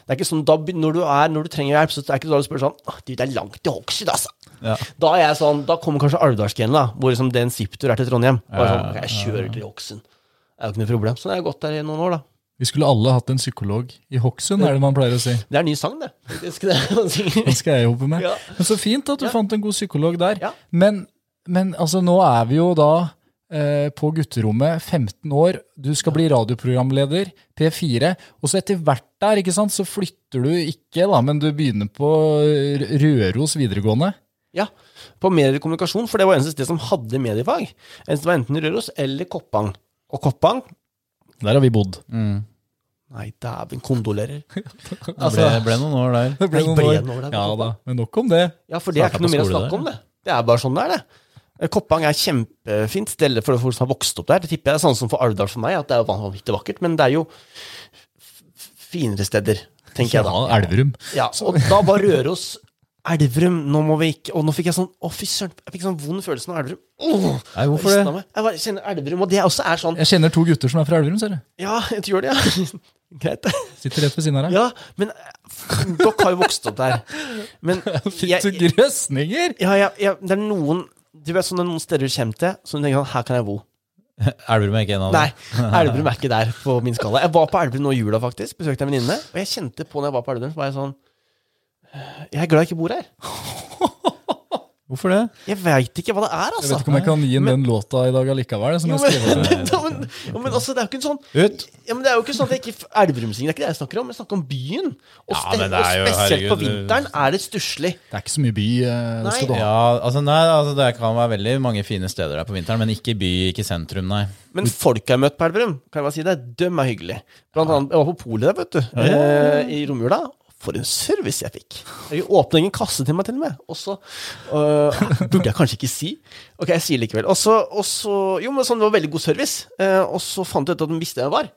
Det er ikke sånn, da, når, du er, når du trenger hjelp, så er det ikke da du spør sånn Du, det er langt til Hokksund, altså. Ja. Da er jeg sånn, da kommer kanskje Alvdalsgenen, da, hvor liksom det en ziptur er til Trondheim. Og jeg, sånn, jeg kjører til Hokksund. Det er jo ikke noe problem. Sånn har jeg gått der i noen år, da. Vi skulle alle hatt en psykolog i Hokksund, er det man pleier å si. Det er en ny sang, det. det skal. Det skal jeg jobbe med. Ja. Men så fint at du Ja. fant en god psykolog der. Ja. Men, men altså, nå er vi jo da på gutterommet, 15 år, du skal bli radioprogramleder, P4, og så etter hvert der, ikke sant, så flytter du ikke, da, men du begynner på Røros videregående. Ja, på mediekommunikasjon, for det var eneste sted som hadde mediefag. Enten det var enten Røros eller Koppang. Og Koppang Der har vi bodd. Nei, dæven, kondolerer. [laughs] Det ble, noen år der. Det Nei, ble noen, år. der? Ja da, men nok om det. Ja, for det er ikke noe mer å snakke om, det. Det er bare sånn det er, det. Eh, Koppang er kjempefint sted for folk som har vokst opp der. Det tipper jeg er sånn som for Alvdal for meg, at det er vanvittig vakkert. Men det er jo finere steder, tenker jeg da. Ja, Elverum. Ja, og da var Røros Elverum, nå må vi ikke Og nå fikk jeg sånn Å, fy søren. Jeg fikk sånn vond følelse av Elverum. Oh, Nei, hvorfor det? meg. Jeg bare kjenner Elverum, og det også er sånn Jeg kjenner to gutter som er fra Elverum, ser du. Ja, jeg gjør det, ja. [laughs] Greit. Sitter rett ved siden av deg. Ja, men dere har jo vokst opp der. Men [laughs] Fikk du grøsninger? ja, ja, ja, det er noen Du vet sånn noen steder du kommer til, så du tenker sånn Her kan jeg bo. [laughs] Elverum er ikke en av dem. Nei, [laughs] Elverum er ikke der på min skala. Jeg var på Elverum nå i jula, faktisk. Besøkte en venninne. Og jeg kjente på når jeg var på Elverum, så var jeg sånn Jeg er glad jeg ikke bor her. [laughs] Hvorfor det? Jeg veit ikke hva det er, altså. Jeg vet ikke om jeg kan gi inn den låta i dag allikevel. Som Jo, jeg men, skrev. [laughs] ja, men, ja, men altså, det er jo ikke en sånn Ut! ja, men Det er jo ikke sånn at jeg ikke Elverumsingen, det er ikke det jeg snakker om. Jeg snakker om byen. Og, Ja, men det er jo- og spesielt herregud, på vinteren er det stusslig. Det er ikke så mye by eh, Nei. skal du ha. Ja, altså, nei, altså Det kan være veldig mange fine steder der på vinteren, men ikke by, ikke sentrum, nei. Men folk jeg har møtt på Elverum, kan jeg bare si det, de er hyggelige. Blant annet, jeg var på polet der, vet du, eh, i romjula. For en service jeg fikk. Jeg åpna ingen kasse til meg, til og med. Og så uh, [laughs] Burde jeg kanskje ikke si? Ok, jeg sier likevel. Og så, og så Jo, men sånn, det var veldig god service. Uh, og så fant jeg ut at de visste hvem jeg var.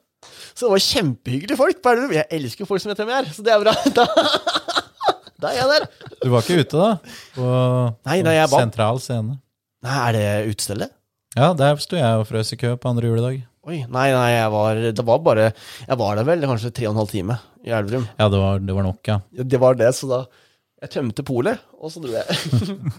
Så det var kjempehyggelige folk på Elverum. Jeg elsker folk som vet hvem jeg er, så det er bra. [laughs] Da, da er jeg der. Du var ikke ute, da? På, Nei, nei, jeg var- sentral scene? Nei, er det utestedet? Ja, der sto jeg og frøs i kø på andre juledag. Oi, nei, nei, jeg var Det var bare Jeg var der vel kanskje tre og en halv time i Elverum. Ja, det var, det var nok, ja. Ja, Det var det, så da Jeg tømte polet, og så dro jeg.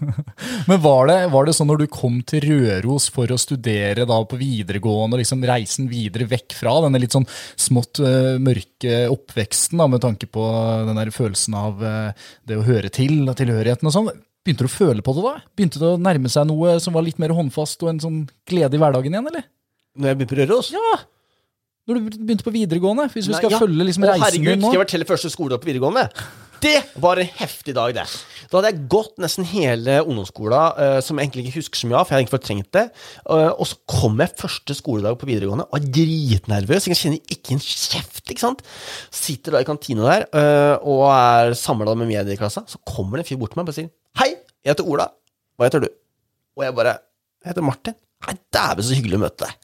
[laughs] Men var det, var det sånn når du kom til Røros for å studere da på videregående, og liksom reisen videre vekk fra denne litt sånn smått uh, mørke oppveksten, da, med tanke på den der følelsen av uh, det å høre til, og tilhørigheten og sånn, begynte du å føle på det da? Begynte det å nærme seg noe som var litt mer håndfast og en sånn glede i hverdagen igjen, eller? Når jeg begynte på Røros? Ja! Når du begynte på videregående, hvis vi Nei, skal ja. følge liksom reisen herregud, din nå. skal jeg fortelle første skoledag på videregående? Det var en heftig dag, det. Da hadde jeg gått nesten hele ungdomsskolen, uh, som jeg egentlig ikke husker så mye av, for jeg hadde egentlig fortrengt det. Uh, og så kom jeg første skoledag på videregående og er dritnervøs. Jeg kjenner ikke en kjeft, ikke sant. Sitter da i kantina der uh, og er samla med medieklassa. Så kommer det en fyr bort til meg og sier Hei, jeg heter Ola. Hva heter du? Og jeg bare Jeg heter Martin. Nei, dæven, så hyggelig å møte deg.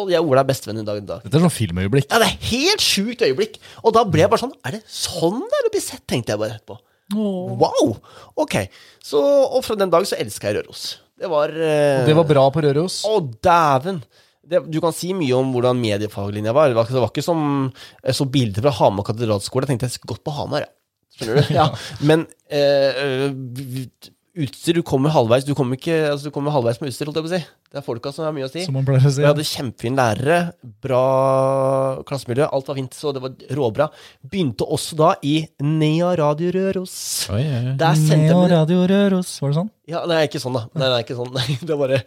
Og jeg og Ola er bestevenn i dag. dag. Dette er sånn filmøyeblikk. Ja, det er helt sjukt øyeblikk. Og da ble jeg bare sånn Er det sånn det er å bli sett, tenkte jeg bare etterpå. Wow! Ok. Så, og fra den dag så elska jeg Røros. Det var eh, Det var bra på Røros. Å, dæven! Det, du kan si mye om hvordan mediefaglinja var. Det var, det var ikke som Jeg så bilder fra Hamar katedralskole. Jeg tenkte jeg skulle gått på Hamar, jeg. Skjønner du? [laughs] Ja. Men eh, eh, utstyr Du kommer halvveis Du kommer ikke Altså du kommer halvveis med utstyr, holdt jeg på å si. Det er folka som har mye å si. Som man pleier å si. Vi hadde kjempefine lærere, bra klassemiljø, alt var fint, så det var råbra. Begynte også da i Nea Radio Røros. Oi, oi, oi. Nea Radio Røros, var det sånn? Ja, nei, ikke sånn, da. Nei, nei, ikke sånn. Nei, [laughs] det er bare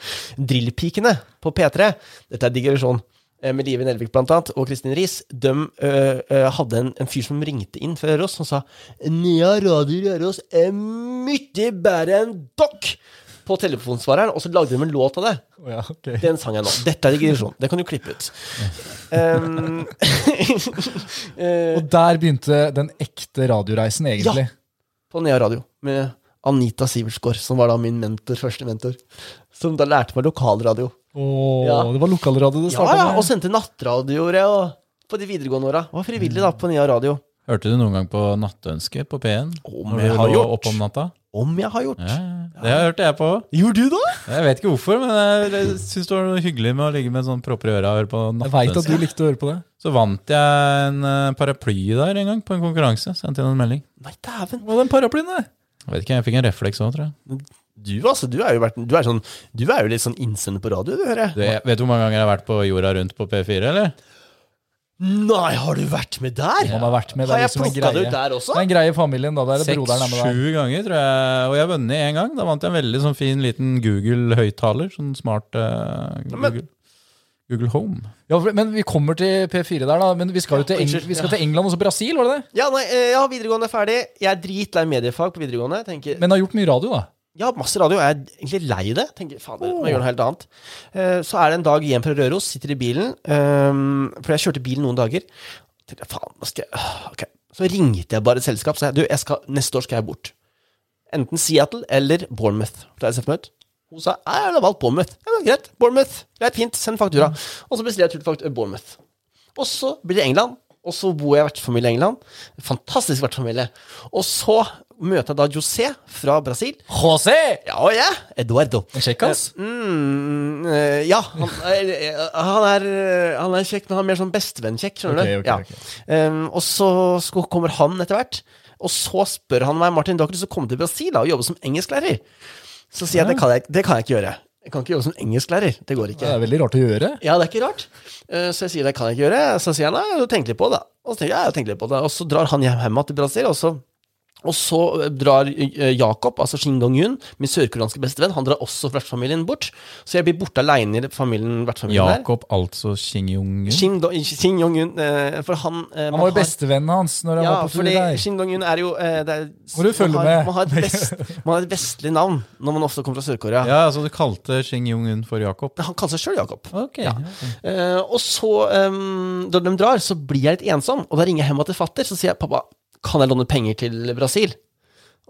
Drillpikene på P3. Dette er digresjon. Eh, Med Live Nelvik blant annet, og Kristin Riis. De ø, ø, hadde en, en fyr som ringte inn fra Røros, som sa Nya Radio Røros er mye bedre enn dokk! På telefonsvareren, og så lagde de en låt av det. Oh, ja, okay. Den sang jeg nå. Dette er digresjon. Det kan du klippe ut. Um, [laughs] Og der begynte den ekte radioreisen, egentlig. Ja, på Nea Radio med Anita Sivertsgaard, som var da min mentor, første mentor. Som da lærte meg lokalradio. Åh, Ja. Det var lokalradio det Ja, starta ja, og med. sendte nattradioer jeg, og på de videregående åra. Var frivillig da på Nea Radio. Hørte du noen gang på Nattønske på P1? Om jeg har gjort. opp om natta? Om jeg har gjort. Ja, ja. det hørte jeg på. Gjorde du det? Jeg vet ikke hvorfor, men jeg, syns det var noe hyggelig med å ligge med sånn propper i øra og høre på Jeg vet at du likte å høre på det. Så vant jeg en eh, paraply der en gang, på en konkurranse. Sendte inn en melding. Nei, dæven. Hva var den paraplyen, det? Jeg vet ikke, jeg fikk en refleks òg, tror jeg. Du, altså, du er jo, vært, du er sånn, du er jo litt sånn innsender på radio, du, hører jeg. Vet du hvor mange ganger jeg har vært på jorda rundt på P4, eller? Nei, har du vært med der? Man har vært med, der, Har jeg liksom plukka det ut der Det også? er en greie familien, da. Der er broderen er med deg. Seks-sju ganger, tror jeg. Og jeg har vunnet én gang. Da vant jeg en veldig sånn fin liten Google-høyttaler. Sånn smart uh, Google, Google Home. Ja, men vi kommer til P4 der, da. Men vi skal jo til, Eng vi skal til England og så Brasil, var det det? Ja, nei, eh, ja, videregående er ferdig. Jeg er dritlei mediefag på videregående. Tenker, Men har gjort mye radio, da. Ja, masse radio. Jeg er egentlig lei det. Tenker, fader, må jeg gjøre noe helt annet. Eh, Så er det en dag hjem fra Røros, sitter i bilen. ehm, For jeg kjørte bil noen dager. Tenkte, faen, hva skal jeg Okay. Så ringte jeg bare et selskap. Så jeg, du, jeg skal, neste år skal jeg bort. Enten Seattle eller Bournemouth. Da jeg møtt. Hun sa jeg har valgt Bournemouth. Ja, men greit. Bournemouth. Greit, fint. Send faktura. Og så bestiller jeg tur til Bournemouth. Og så blir det England. Og så bor jeg vertsfamilie i England. Fantastisk vertsfamilie. Og så møter jeg da José fra Brasil. José! Ja, og jeg. Eduardo. En kjekkas? Mm, eh, ja. Han er, han, er, eh, han er kjekk, men han er mer sånn bestevennkjekk. Skjønner Ok, du? ok, ja. Um, og så kommer han etter hvert, og så spør han meg Martin, du har ikke lyst til å komme til Brasil da, og jobbe som engelsklærer. Så sier jeg det kan jeg, det kan jeg ikke gjøre. Jeg kan ikke jobbe som engelsklærer. Det går ikke. Det er veldig rart å gjøre. Ja, det er ikke rart. Eh, Så jeg sier det kan jeg ikke gjøre. Så sier han nei, tenk litt på det. Og så tenker jeg, ja, jeg tenker litt på det. Og så drar han hjem, hjem til Brasil, og så og så drar eh, Jakob, altså Shin Dong-yun, min sørkoreanske bestevenn, han drar også vertsfamilien bort. Så jeg blir borte aleine i familien, vertsfamilien der. Jakob, altså Shin Jong-un. Shin, Do Shin Dong-yun, eh, for han eh, Han var jo bestevennen hans når han Ja, var på tur der. Shin Dong-yun er jo eh, det er, Må du følge man har, med. Man har, et [laughs] vest, man har et vestlig navn når man ofte kommer fra Sør-Korea. Ja, altså du kalte Shin Jong-un for Jakob? Han kaller seg sjøl Jakob. Okay, Ja. Eh, og så, um, da de drar, så blir jeg litt ensom, og da ringer jeg hjem til fatter, så sier jeg pappa, kan jeg låne penger til Brasil?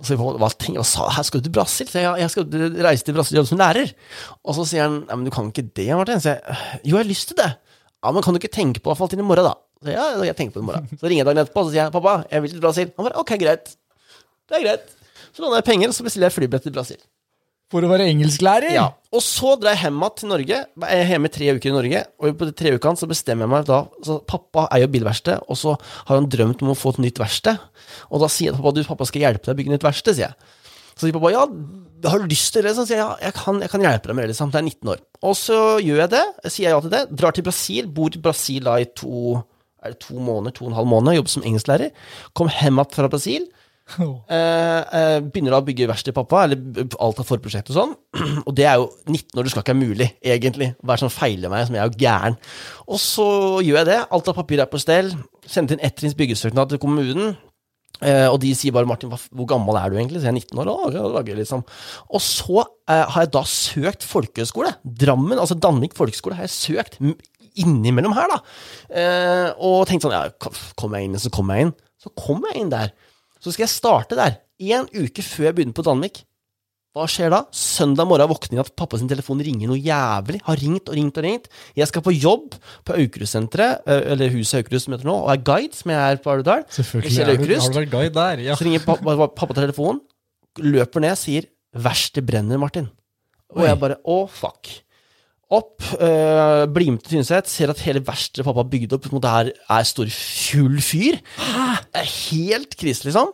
Og så hva, tenker, hva sa her skal du til Brasil? Så jeg, jeg skal reise til Brasil og jobbe som lærer. Og så sier han, ja, men du kan ikke det, Martin. Så jeg, jo, jeg har lyst til det. Ja, men kan du ikke tenke på det til i morgen, da? Så ja, jeg tenker på det i morgen. Så ringer jeg dagen etterpå, og sier jeg, pappa, jeg vil til Brasil. Han bare, ok, greit. Det er greit. Så låner jeg penger, og så bestiller jeg flybillett til Brasil. For å være engelsklærer? Ja, og så drar jeg hjem til Norge. Jeg er hjemme tre uker i Norge, og på de tre ukene så bestemmer jeg meg da så Pappa eier bilverksted, og så har han drømt om å få et nytt verksted. Og da sier jeg til pappa du, pappa skal hjelpe deg å bygge nytt verksted, sier jeg. Så sier pappa ja, har du lyst til det? Så sier jeg ja, jeg kan, jeg kan hjelpe deg med det, liksom. Det er 19 år. Og så gjør jeg det, sier jeg ja til det. Drar til Brasil, bor i Brasil da i to to måneder, to og en halv måned, jobber som engelsklærer. Kom hjem fra Brasil. Eh, eh, begynner da å bygge verksted, pappa, eller alt av forprosjekt og sånn. [clears throat] Og det er jo 19 år, det skal ikke være mulig, egentlig. Hva er det som feiler meg, som jeg er jo gæren. Og så gjør jeg det. Alt av papir er på stell. Sendte inn ettrinns byggesøknad til kommunen. Eh, og de sier bare 'Martin, hvor gammel er du egentlig?' Så jeg er 19 år. og lager liksom. Og så eh, har jeg da søkt folkehøyskole. Drammen, altså Danvik folkehøgskole, har jeg søkt innimellom her, da. Eh, og tenkte sånn Ja, kommer jeg inn, så kommer jeg inn. Så kom jeg inn der. Så skal jeg starte der. En uke før jeg begynner på Danvik. Hva skjer da? Søndag morgen våkner jeg at pappa sin telefon ringer noe jævlig. Har ringt og ringt og ringt. Jeg skal på jobb på Aukrustsenteret, eller huset Aukrust som heter nå, og er guide, som jeg er på Alvdal. Selvfølgelig har du, har vært guide der. Ja. Så ringer pappa, pappa telefonen, løper ned, sier 'verst det brenner, Martin'. Og jeg bare 'å, fuck'. Opp, Uh, blir med til Tynset, ser at hele verkstedet pappa har bygd opp, det her er stor full fyr. Hæ? er helt krise, liksom.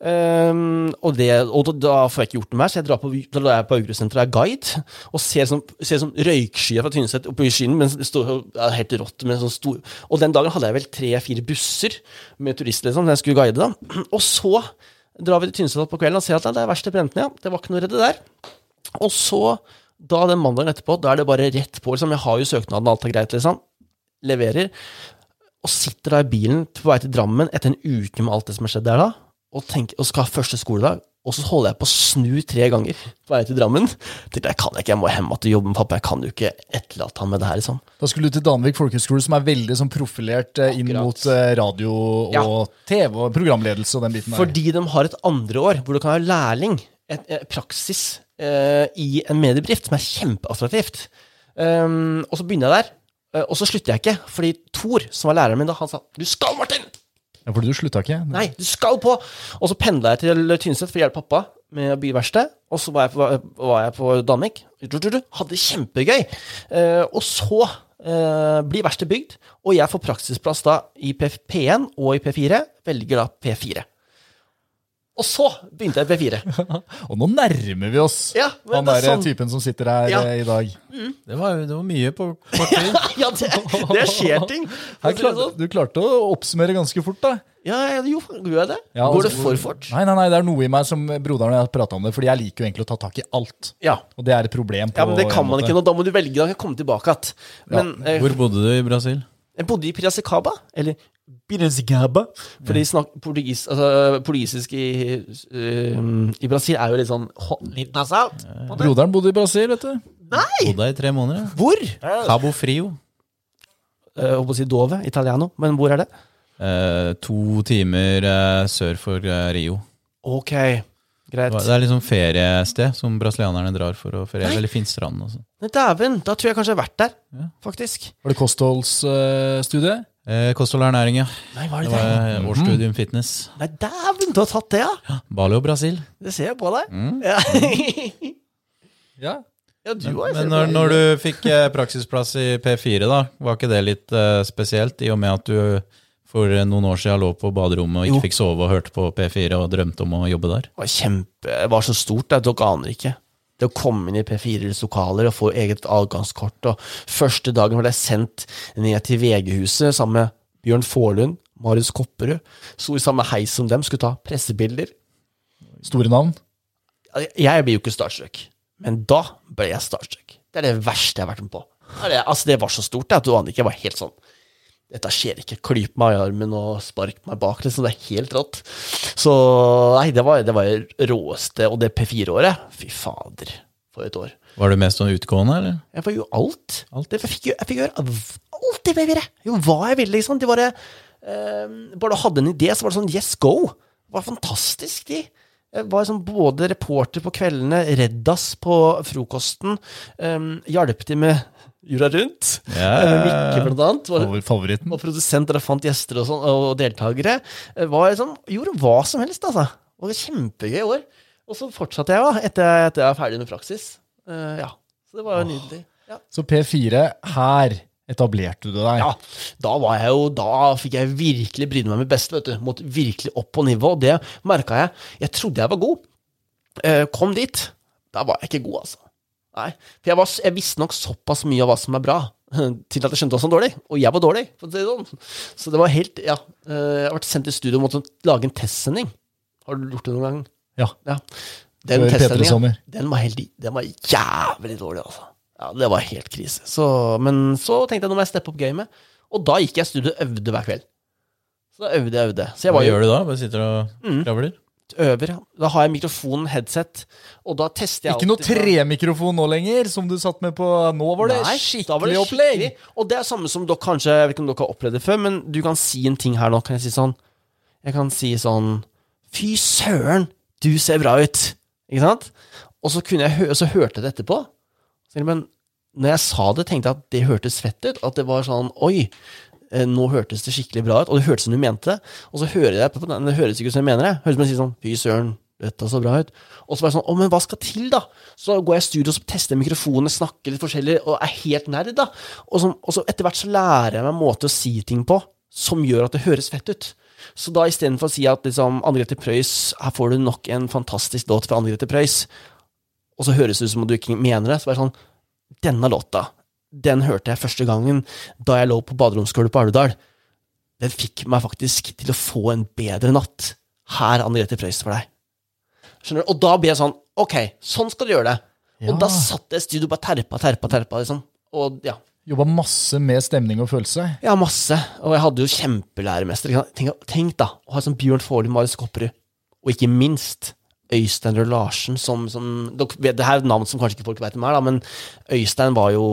Um, og, det, og da, da får jeg ikke gjort noe mer, så jeg drar på, da drar jeg på Aukrustsenteret og er guide, og ser sånn, ser sånn røykskyer fra Tynset oppe i skyen, men det står er helt rått sånn stor Og den dagen hadde jeg vel tre-fire busser med turister, liksom, som jeg skulle guide, da. Og så drar vi til Tynset på kvelden og ser at det er verste brent ned, ja. Det var ikke noe å redde der. Og så, da den mandagen etterpå, da er det bare rett på, liksom. Jeg har jo søknaden, alt er greit, liksom. Leverer. Og sitter da i bilen på vei til Drammen etter en uke med alt det som har skjedd der da, og, tenker, og skal ha første skoledag. Og så holder jeg på å snu tre ganger på vei til Drammen. Tenkte jeg kan ikke, jeg må hjem til jobben, pappa. Jeg kan jo ikke etterlate han med det her, liksom. Da skulle du til Danvik folkehøgskole, som er veldig sånn profilert Akkurat. inn mot eh, radio og Ja. TV og programledelse og den biten der. Fordi de har et andre år hvor du kan være lærling, et, et praksis, eh, i en mediebedrift, som er kjempeattraktivt. Um, og så begynner jeg der, eh, og så slutter jeg ikke, fordi Thor, som var læreren min da, han sa 'Du skal, Martin!' Ja, fordi du slutta ikke? Nei, du skal på! Og så pendla jeg til Tynset for å hjelpe pappa med å bygge verksted. Og så var jeg på, var jeg på Danvik. Hadde det kjempegøy. Eh, og så eh, blir verkstedet bygd, og jeg får praksisplass da i P1 og i P4. Velger da P4. Og så begynte jeg i P4. [laughs] Og nå nærmer vi oss Ja, han er der sånn. typen som sitter her Ja. eh, i dag. Det var, det var mye på kort tid. [laughs] ja, det, det skjer ting. [laughs] Her klarte, du klarte å oppsummere ganske fort, da. Ja, ja, jo, gjør jeg det? Ja, Går det altså, for fort? Nei, nei, nei, det er noe i meg som broderen og jeg har prata om det, fordi jeg liker jo egentlig å ta tak i alt. Ja. Og det er et problem. på ja, men det kan man ikke nå. Da må du velge. Da kan jeg komme tilbake igjen. Men eh, Hvor bodde du i Brasil? jeg bodde i Piracicaba. Eller Piracicaba. Fordi snakker portugis, altså, portugisisk i, uh, i Brasil er jo litt sånn litt nasalt. Broderen bodde i Brasil, vet du. Nei! Bodde der i tre måneder. ja. Hvor? Cabo Frio. Jeg holdt på å si Dove, italiano. Men hvor er det? Eh, to timer eh, sør for eh, Rio. Ok, greit. Det er liksom feriested som brasilianerne drar for å feriere. Veldig fin strand. og sånn. Men Dæven, da tror jeg kanskje jeg har vært der, faktisk. Var det kostholdsstudie? Eh, kosthold og ernæring, ja. Nei, hva er Det det var eh, årsstudium fitness. Nei, dæven, du har tatt det, ja? Bali og Brasil. Det ser jeg på deg. Mm. Ja. [laughs] Ja. ja, du òg. Men når, når du fikk eh, praksisplass i P4, da, var ikke det litt uh, spesielt? I og med at du for noen år siden lå på baderommet og ikke Jo. fikk sove og hørte på P4 og drømte om å jobbe der? Det var kjempe, det var så stort at dere aner ikke. Det å komme inn i P4s lokaler og få eget adgangskort. Og første dagen ble jeg sendt ned til VG-huset sammen med Bjørn Forlund, Marius Kopperud. Sto i samme heis som dem, skulle ta pressebilder. Store navn? Jeg blir jo ikke starstruck, men da ble jeg starstruck. Det er det verste jeg har vært med på. Det, altså, det var så stort at du aner ikke. Jeg var helt sånn Dette skjer ikke. Klyp meg i armen og spark meg bak. Liksom. Det er helt rått. Så nei, det var det var råeste. Og det P4-året, fy fader, for et år. Var du mest sånn utgående, eller? Jeg var jo alt. alt. Jeg, fikk, jeg fikk gjøre alt i P4. Jo, hva jeg ville, liksom. De bare eh, Bare du hadde en idé, så var det sånn yes, go. Det var fantastisk, de. Jeg var sånn både reporter på kveldene, Reddas på frokosten, um, hjalp de med Jura rundt. Ja. Eh, Mikke, blant annet. Var, produsenter Favoritten? var produsent der fant gjester og, sånn, og deltakere. Eh, Var sånn, gjorde hva som helst, altså. Det var kjempegøy år. Og så fortsatte jeg, da, etter, etter jeg var ferdig med praksis. Uh, ja. Så det var jo nydelig. Ja. Så P4, her etablerte du deg. Ja, da var jeg jo Da fikk jeg virkelig bryne meg med beste, vet du. Måtte virkelig opp på nivå. Og det merka jeg. Jeg trodde jeg var god. Uh, kom dit. Da var jeg ikke god, altså. Nei. For jeg, var, jeg visste nok såpass mye av hva som er bra, [laughs] til at jeg skjønte hva som var dårlig. Og jeg var dårlig, for å si det sånn. Så det var helt Ja. eh, Jeg har vært sendt i studio og måtte lage en testsending. Har du gjort det noen gang? Ja. Ja. Den Før P3 testsendingen, den var, helt, den var jævlig dårlig, altså. Ja, det var helt krise. Så, men så tenkte jeg nå må jeg steppe opp gamet. Og da gikk jeg i studio og øvde hver kveld. Så da øvde jeg øvde. Så jeg Hva jo gjør du da? Bare sitter og Mm. Øver. Da har jeg mikrofonen, headset, og da tester jeg Ikke noe tremikrofon nå lenger, som du satt med på Nå var det Nei, skikkelig var det opplegg! skikkelig. Og det er samme som dere kanskje Jeg vet ikke om dere har opplevd det før, men du kan si en ting her nå. Kan jeg si sånn Jeg kan si sånn Fy søren, du ser bra ut! Ikke sant? Og så, kunne jeg så hørte jeg det etterpå. Men når jeg sa det, tenkte jeg at det hørtes fett ut. At det var sånn Oi, nå hørtes det skikkelig bra ut. Og det hørtes som du mente det. Og så hører jeg på den, det høres ikke ut som jeg mener det. Høres ut som jeg sier sånn Fy søren, dette så bra ut. Og så var jeg sånn Å, men hva skal til, da? Så går jeg i studio og tester mikrofonene, snakker litt forskjellig, og er helt nerd, da. Og så, og så etter hvert så lærer jeg meg en måte å si ting på som gjør at det høres fett ut. Så da istedenfor å si at liksom Anne Grete Preus, her får du nok en fantastisk låt fra Anne Grete Preus, og så høres det ut som om du ikke mener det, så var jeg sånn Denne låta, den hørte jeg første gangen da jeg lå på baderomsgulvet på Alvdal. Den fikk meg faktisk til å få en bedre natt. Her, Anne Grete Preus, for deg. Skjønner du? Og da blir jeg sånn Ok, sånn skal du gjøre det. Ja. Og da satt jeg i studio og bare terpa, terpa, terpa, liksom. Og ja. Jobba masse med stemning og følelse. Ja, masse. Og jeg hadde jo kjempelæremester. Tenk, tenk da, å ha sånn Bjørn Faarli, Marius Kopperud, og ikke minst Øystein Røe Larsen, som, som Det her er et navn som kanskje ikke folk vet hvem er, da, men Øystein var jo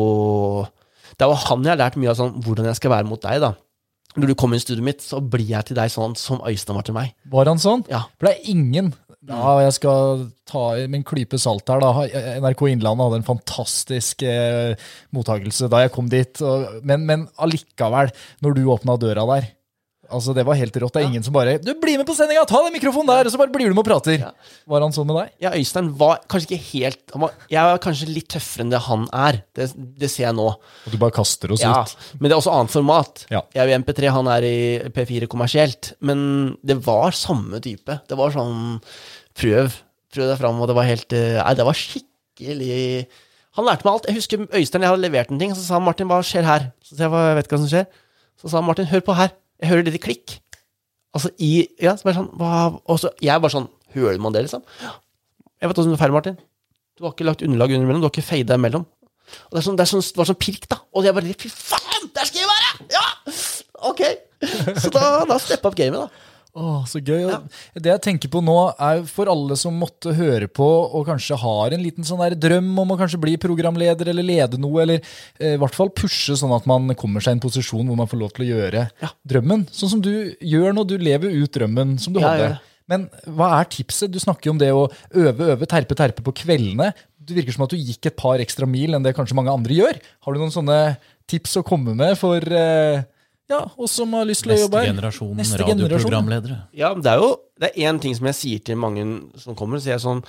Det er jo han jeg har lært mye av sånn, hvordan jeg skal være mot deg, da. Når du kommer inn i studioet mitt, så blir jeg til deg sånn som Øystein var til meg. Var han sånn? Ja. For det er ingen Ja, jeg skal ta min klype salt her, da. NRK Innlandet hadde en fantastisk eh, mottakelse da jeg kom dit. Og, men, men allikevel, når du åpna døra der Altså, Det var helt rått. Det er ingen som bare 'Du, bli med på sendinga! Ta den mikrofonen der!' Og så bare blir du med og prater. Var han sånn med deg? Ja, Øystein var kanskje ikke helt han var, Jeg var kanskje litt tøffere enn det han er. Det, det ser jeg nå. Og du bare kaster oss Ja, ut? Men det er også annet format. Ja. Jeg er i MP3, han er i P4 kommersielt. Men det var samme type. Det var sånn Prøv. Prøv deg fram. Og det var helt eh, Nei, det var skikkelig Han lærte meg alt. Jeg husker Øystein, jeg hadde levert en ting, så sa Martin, hva skjer her? Så jeg, jeg vet ikke hva som skjer. Så sa Martin, hør på her. Jeg hører litt klikk. Altså i Ja, så bare sånn hva, Og så jeg bare sånn Hører man det, liksom? Jeg vet hva som er feil, Martin. Du har ikke lagt underlag under mellom, du har ikke fada imellom. Og det, sånn, det, sånn, det var sånn pirk, da. Og jeg bare Fy faen, der skal jeg være! Ja! Ok. Så da, da steppa opp gamet, da. Åh, så gøy. Ja. Det jeg tenker på nå, er for alle som måtte høre på og kanskje har en liten sånn der drøm om å kanskje bli programleder eller lede noe, eller eh, i hvert fall pushe sånn at man kommer seg i en posisjon hvor man får lov til å gjøre Ja. drømmen. Sånn som du gjør nå. Du lever ut drømmen som du Ja, hadde. Men hva er tipset? Du snakker jo om det å øve, øve, terpe, terpe på kveldene. Det virker som at du gikk et par ekstra mil enn det kanskje mange andre gjør. Har du noen sånne tips å komme med for eh, ja, og som har lyst til å jobbe her? generasjon Neste generasjon. radioprogramledere. Ja, det er jo Det er én ting som jeg sier til mange som kommer, så jeg er sånn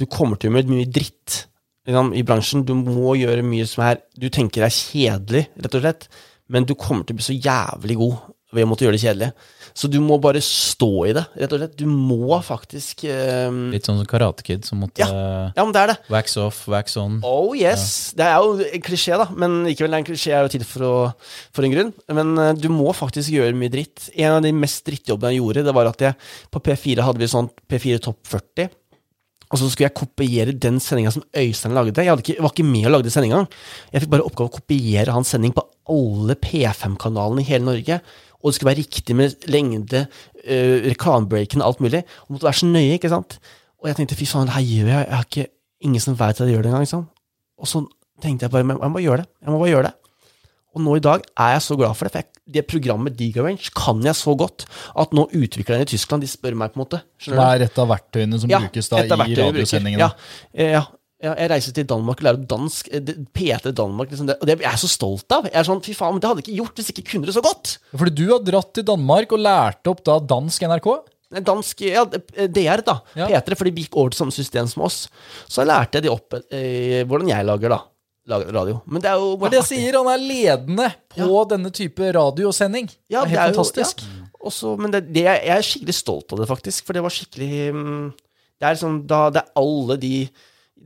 Du kommer til å gjøre mye dritt liksom, i bransjen. Du må gjøre mye som er Du tenker er kjedelig, rett og slett, men du kommer til å bli så jævlig god ved å måtte gjøre det kjedelig. Så du må bare stå i det, rett og slett. Du må faktisk um... Litt sånn som Karate Kid som måtte Ja, men det er det. wax off, wax on. Oh yes. Det er jo en klisjé, da, men likevel, en klisjé er jo til for, å, for en grunn. Men uh, du må faktisk gjøre mye dritt. En av de mest drittjobbene jeg gjorde, det var at jeg på P4 hadde vi sånn P4 Topp 40. Og så skulle jeg kopiere den sendinga som Øystein lagde. Jeg, ikke, var ikke med og lagde sendinga. Jeg fikk bare oppgave å kopiere hans sending på alle P5-kanalene i hele Norge. Og det skulle være riktig med lengde, uh, reklamebreaken alt mulig. Og det måtte være så nøye, ikke sant. Og jeg tenkte fy faen, det her gjør jeg. Jeg har ikke ingen som vet at jeg gjør det engang. Liksom. Og så tenkte jeg bare jeg må gjøre det. Jeg må bare gjøre det. Og nå i dag er jeg så glad for det, for jeg, det programmet DigaRange kan jeg så godt at nå utviklerne i Tyskland de spør meg på en måte. Skjønner Hva er et av verktøyene som brukes da i radiosendingene? Ja, eh, ja, ja, jeg reiser til Danmark og lærer dansk. PT Danmark, liksom det, og det er jeg så stolt av. Jeg er sånn, fy faen, men Det hadde jeg ikke gjort hvis jeg ikke kunne det så godt. Fordi du har dratt til Danmark og lærte opp da dansk NRK? Dansk, ja, DR, da. Ja. P3, for de gikk over til samme system som oss. Så lærte jeg de opp eh, hvordan jeg lager da lager radio. Men det er jo er det jeg sier? Han er ledende på denne type radiosending. Ja, det er helt jo- fantastisk. ja. Også, men det, det, jeg er skikkelig stolt av det, faktisk. For det var skikkelig mm, Det er liksom da Det er alle de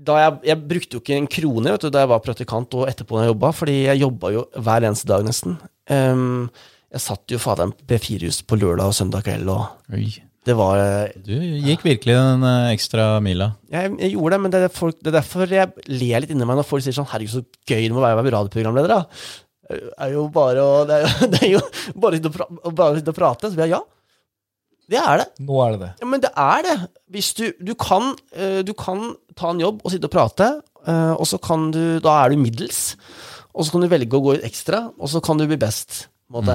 jeg, jeg brukte jo ikke en krone vet du, da jeg var praktikant og etterpå når jeg jobba, fordi jeg jobba jo hver eneste dag, nesten. Um, jeg satt jo faderen på B4-hus på lørdag og søndag kveld, og Oi. det var Du gikk virkelig den eh, ekstra mila. jeg, jeg gjorde det, men det er, folk, det er derfor jeg ler litt inni meg når folk sier sånn Herregud, så gøy det må være å være radioprogramleder, da. Det er jo bare å Det er jo, [laughs] det er jo bare å sitte og prate. Så blir jeg ja. Det er det. Nå er det det. Ja, men det er det. Hvis du, du, kan, eh, du kan ta en jobb og sitte og prate, eh, og så kan du Da er du middels. Og så kan du velge å gå ut ekstra, og så kan du bli best. En.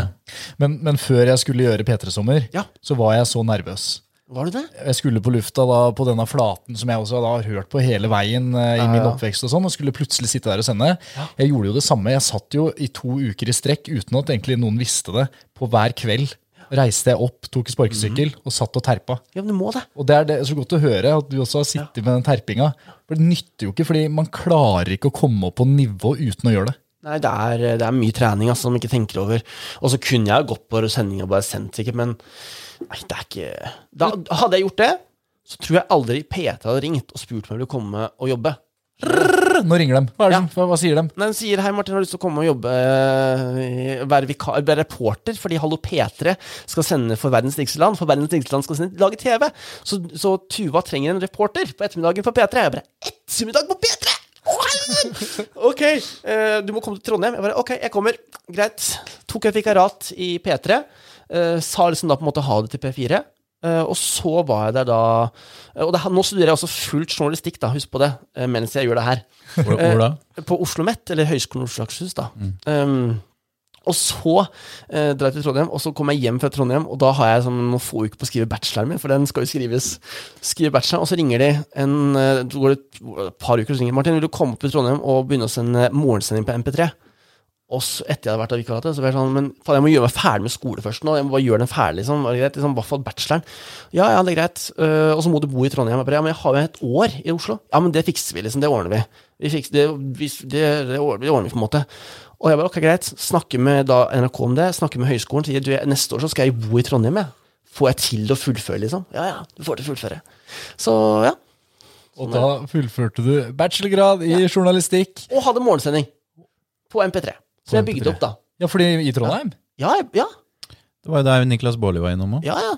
Men, men før jeg skulle gjøre P3-sommer, Ja. så var jeg så nervøs. Var du det? Jeg skulle på lufta da på denne flaten som jeg også har hørt på hele veien eh, i Ja, min ja. oppvekst, og sånn, og skulle plutselig sitte der og sende. Jeg gjorde jo det samme. Jeg satt jo i to uker i strekk uten at egentlig noen visste det. På hver kveld reiste jeg opp, tok sparkesykkel og satt og terpa. Ja, men du må det. Og det er det, så godt å høre at du også har sittet med den terpinga. For det nytter jo ikke, fordi man klarer ikke å komme opp på nivå uten å gjøre det. Nei, det er, det er mye trening altså, som man ikke tenker over. Og så kunne jeg gått på sending og bare sendt, sikkert, men nei, det er ikke da, Hadde jeg gjort det, så tror jeg aldri P3 hadde ringt og spurt meg om jeg ville komme og jobbe. Brrr, Nå ringer de. Hva, er det Ja. som, hva, hva sier de? Nei, Den sier hei, Martin, har du lyst til å komme og jobbe eh, Være, vikar, være reporter fordi Hallo P3 skal sende for Verdens rikeste land. For Verdens rikeste land skal sende, lage TV. Så, så Tuva trenger en reporter på ettermiddagen på P3. Jeg bare Ettermiddag på P3! Å, helvete! Ok, eh, du må komme til Trondheim. Jeg bare Ok, jeg kommer. Greit. Tok et vikariat i P3. eh, sa liksom da på en måte ha det til P4. Eh, og så var jeg der da eh, Og det, nå studerer jeg også fullt journalistikk, da, husk på det, eh, mens jeg gjør det her. Hvor, hvor da? På Oslo OsloMet, eller Høgskolen Oslo Akershus, da. Um, og så eh, drar jeg til Trondheim, og så kommer jeg hjem fra Trondheim, og da har jeg sånn noen få uker på å skrive bacheloren min, for den skal jo skrives. Skrive bacheloren, og så ringer de en eh, går det et par uker, og så ringer Martin, vil du komme opp i Trondheim og begynne å sende morgensending på MP3? Og så etter jeg hadde vært av vikariatet, så var jeg sånn Men faen, jeg må gjøre meg ferdig med skole først nå. Jeg må bare gjøre den ferdig, liksom. Var det greit? Liksom, hva hvert fall bacheloren. Ja, ja, det er greit. Uh, og så må du bo i Trondheim. Bare, ja, men jeg har jo et år i Oslo. Ja, men det fikser vi, liksom. Det ordner vi. vi fikser, det, vi, det, det, ordner, vi, på en måte. Og jeg bare, ok, greit. Snakke med da, NRK om det. Snakke med høyskolen. Sier du, neste år så skal jeg bo i Trondheim, jeg. Får jeg til å fullføre, liksom? Ja, ja, du får til å fullføre. Så, ja. Og da fullførte du bachelorgrad i journalistikk. Og hadde morgensending. På MP3. Som jeg bygde MP3. opp, da. Ja, fordi i Trondheim? Ja, ja. Det var jo der Niklas Baarli var innom òg. Ja, ja.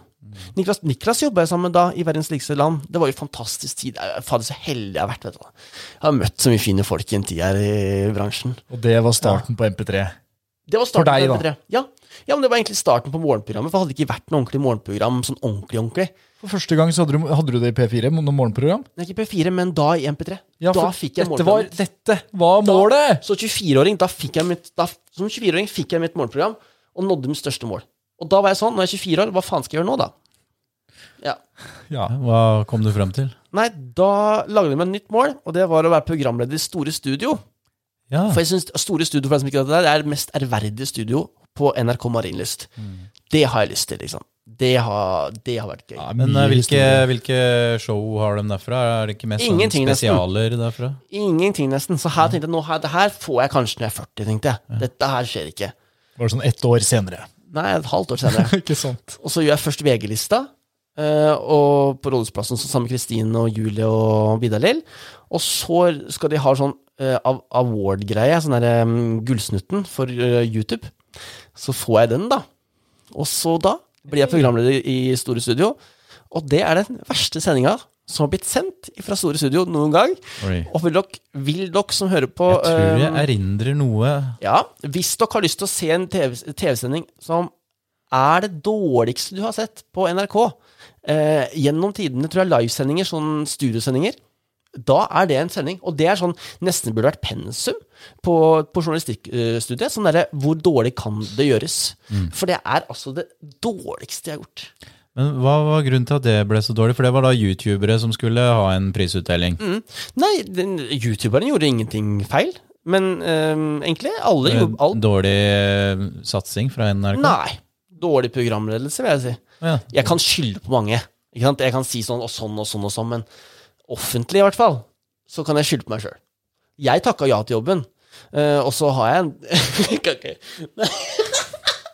Niklas, Niklas jobba jeg sammen med da i verdens likeste land. Det var jo fantastisk tid. Er fader så heldig jeg har vært. vet du. Jeg har møtt så mye fine folk i en tid her i bransjen. Og det var starten på MP3. Det var starten deg, på da? MP3. Ja. ja, men det var egentlig starten på morgenprogrammet. For det hadde ikke vært noe ordentlig morgenprogram sånn ordentlig, ordentlig. For første gang så hadde du, hadde du det i P4, noe morgenprogram? Det er ikke P4, men da i MP3. Ja, da fikk jeg dette var, dette var målet! Så 24-åring, da fikk jeg mitt, da, som 24-åring fikk jeg mitt morgenprogram, og nådde mitt største mål. Og da var jeg sånn, når jeg er 24 år, hva faen skal jeg gjøre nå, da? Ja. Ja. Hva kom du frem til? Nei, da lagde jeg meg et nytt mål, og det var å være programleder i Store Studio. Ja, For jeg synes Store Studio for deg som ikke vet det, der, det er det mest ærverdige studio på NRK Marienlyst. Det har jeg lyst til, liksom. Det har, det har vært gøy. Ja, Men eh, hvilke, hvilke show har de derfra? Er det ikke mest sånn spesialer nesten. spesialer derfra? Ingenting, nesten. Så her tenkte jeg, nå her, det her får jeg kanskje når jeg er 40, tenkte jeg. Dette her skjer ikke. Var det sånn ett år senere? Nei, et halvt år senere. [laughs] ikke sant? Og så gjør jeg først VG-lista, eh, og på Rådhusplassen så sammen med Kristine og Julie og Vidar-Lill. Og så skal de ha sånn eh, award-greie, sånn derre um, Gullsnutten for YouTube. Så får jeg den, da. Og så da blir jeg programleder i Store Studio. Og det er den verste sendinga som har blitt sendt fra Store Studio noen gang. Oi. Og vil dere, vil dere som hører på Jeg tror jeg eh, erindrer noe ja, hvis dere har lyst til å se en TV TV-sending som er det dårligste du har sett på NRK, eh, gjennom tidene, tror jeg, livesendinger, sånn studiosendinger, da er det en sending. Og det er sånn nesten burde vært pensum på, på journalistikkstudiet. Sånn derre hvor dårlig kan det gjøres? For det er altså det dårligste jeg har gjort. Men hva var grunnen til at det ble så dårlig? For det var da youtubere som skulle ha en prisutdeling. Nei, den, youtuberen gjorde ingenting feil. Men eh, egentlig, alle gjorde alt. Dårlig eh, satsing fra NRK? Nei. Dårlig programledelse, vil jeg si. Ja. Jeg kan skylde på mange. Ikke sant? Jeg kan si sånn og sånn og sånn og sånn, men offentlig i hvert fall, så kan jeg skylde på meg sjøl. Jeg takka ja til jobben, eh, og så har jeg en [laughs] [laughs]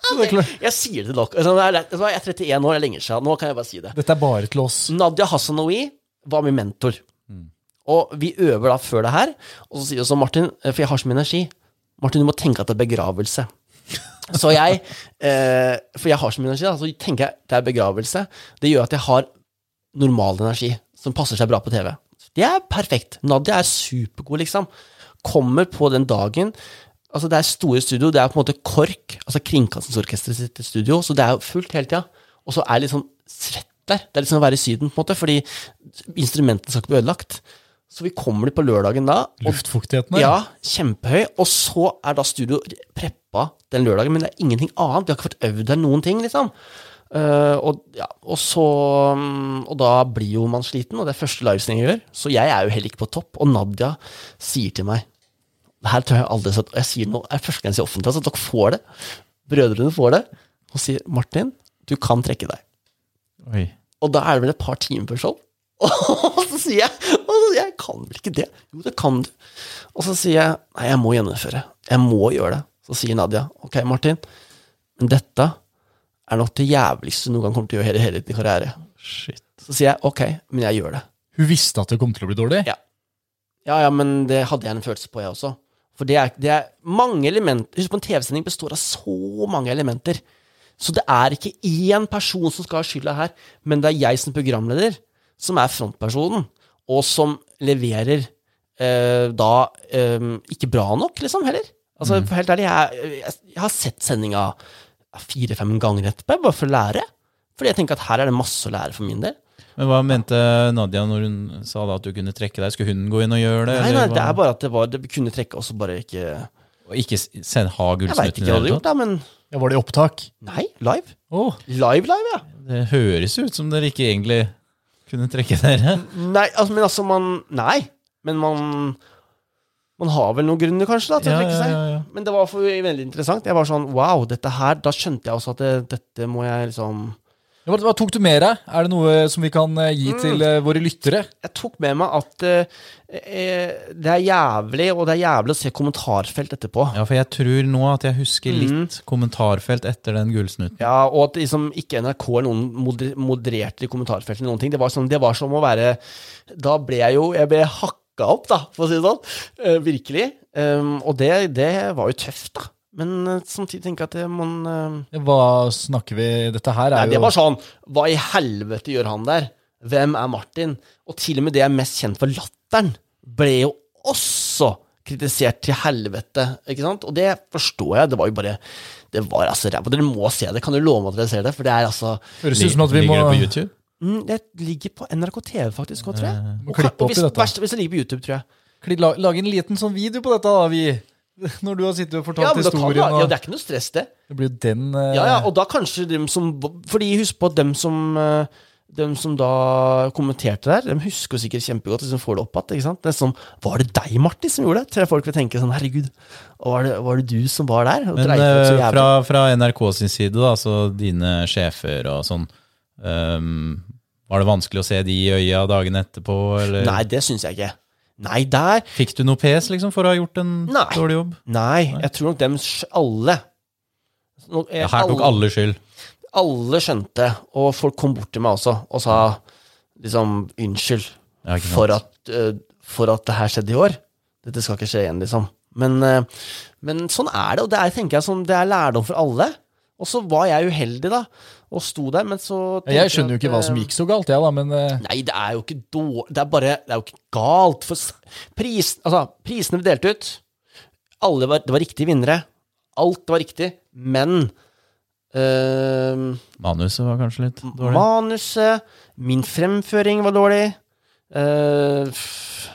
Jeg sier det til dere. Altså, Jeg er vet du hva, jeg er 31 år, det er lenge siden. Nå kan jeg bare si det. Dette er bare til oss. Nadia Hassanoui var min mentor. Og vi øver da før det her, og så sier også Martin, eh, for jeg har så mye energi Martin, du må tenke at det er begravelse. Så jeg [laughs] eh, For jeg har så mye energi, da, så tenker jeg at det er begravelse. Det gjør at jeg har normal energi, som passer seg bra på TV. Det er perfekt. Nadia er supergod, liksom. Kommer på den dagen Altså, det er store studio, det er på en måte KORK, altså Kringkastingsorkesteret sitt studio, så det er jo fullt hele tida. Og så er det sånn svett der. Det er litt som å være i Syden, på en måte, fordi instrumentene skal ikke bli ødelagt. Så vi kommer dit på lørdagen da, og Luftfuktigheten her. ja, kjempehøy. Og så er da studio preppa den lørdagen, men det er ingenting annet. Vi har ikke fått øvd der noen ting, liksom. Eh, og, ja, og så mm, Og da blir jo man sliten, og det er første livesending jeg gjør. Så jeg er jo heller ikke på topp. Og Nadia sier til meg Det her tror jeg aldri sagt, jeg sier noe, det er første gang jeg sier offentlig, altså, at dere får det. Brødrene får det. Og sier Martin, du kan trekke deg. Oi. Og da er det vel et par timer før show. [laughs] Og så sier jeg og så sier jeg, jeg kan vel ikke det? Jo, det kan du. Og så sier jeg nei, jeg må gjennomføre. Jeg må gjøre det. Så sier Nadia ok, Martin, men dette er nok det jævligste du noen gang kommer til å gjøre hele, hele din karriere. Shit. Så sier jeg ok, men jeg gjør det. Hun visste at det kom til å bli dårlig. Ja. Ja, ja, men det hadde jeg en følelse på, jeg også. For det er, det er mange elementer Husk på en TV-sending består av så mange elementer. Så det er ikke én person som skal ha skylda her, men det er jeg som programleder som er frontpersonen, og som leverer eh, da eh, ikke bra nok, liksom, heller. Altså, mm. helt ærlig, jeg, jeg, jeg har sett sendinga fire-fem ganger etterpå, bare for å lære. Fordi jeg tenker at her er det masse å lære for min del. Men hva mente Nadia når hun sa da at du kunne trekke deg? Skulle hun gå inn og gjøre det? Nei, eller nei, det er bare at det, var, det kunne trekke, og så bare ikke Og ikke send, ha Jeg veit ikke hva du hadde har gjort, da, men Ja, var det i opptak? Nei, live. Oh. Live, live, ja. Det høres ut som dere ikke egentlig kunne trekke dere. Nei, altså, men altså, man Nei. Men man Man har vel noen grunner, kanskje, da, til å trekke seg. ja, ja. Men det var for veldig interessant. Jeg var sånn wow, dette her Da skjønte jeg også at det, dette må jeg liksom Hva, tok du med deg? Er det noe som vi kan eh, gi Mm. til eh, våre lyttere? Jeg tok med meg at eh, eh, det er jævlig, og det er jævlig å se kommentarfelt etterpå. Ja, for jeg tror nå at jeg husker Mm. litt kommentarfelt etter den gullsnutten. Ja, og at liksom ikke NRK eller noen moder modererte i kommentarfeltet eller noen ting. Det var, sånn, det var som å være Da ble jeg jo Jeg ble hakka opp, da, for å si det sånn. Uh, virkelig. Um, og det, det var jo tøft, da. Men eh, samtidig tenker jeg at det, man uh, Hva snakker vi Dette her Nei, jo det var sånn Hva i helvete gjør han der? Hvem er Martin? Og til og med det jeg er mest kjent for latteren, ble jo også kritisert til helvete, ikke sant? Og det forstår jeg. Det var jo bare Det var altså ræva. Dere må se det. Kan du love meg at dere ser det? For det er altså Høres ut som at vi må, Mm, Det ligger på NRK TV, faktisk, også, tror jeg. må klippe Og opp hvis, i dette. verst, hvis det ligger på YouTube, tror jeg. Lag, lag en liten sånn video på dette, da, vi. [laughs] Når du har sittet og Ja, fortalt kan, historien. da, ja, det er ikke noe stress, det. det blir den Uh... Ja, ja, og da kanskje dem som Fordi husk på at dem som uh, dem som da kommenterte der, de husker jo sikkert kjempegodt hvis de får det opp igjen. er Var det deg, Martin, som gjorde det? Tror jeg folk vil tenke sånn, herregud, var det, var det du som var der? Og Men så eh, fra, fra NRK sin side, da, altså dine sjefer og sånn, ehm, var det vanskelig å se de i øya dagen etterpå, eller Nei, det syns jeg ikke. Nei, der fikk du noe pes liksom for å ha gjort en Nei. dårlig jobb? Nei, jeg tror nok dem alle Nå- jeg, Ja, her tok alle skyld. alle skjønte, og folk kom bort til meg også og sa liksom unnskyld Ja, for at, eh, for at det her skjedde i år. Dette skal ikke skje igjen, liksom. Men, eh, men sånn er det, og det er, tenker jeg, sånn, det er lærdom for alle. Og så var jeg uheldig, da, og sto der, men så Jeg skjønner jo ikke hva som eh, gikk så galt, jeg, da, men eh, Nei, det er jo ikke dårlig Det er bare Det er jo ikke galt. For pris, altså, prisene ble delt ut. Alle var, det var riktige vinnere. Alt var riktig, men eh, Manuset var kanskje litt dårlig. Manuset, min fremføring var dårlig. Uh, f-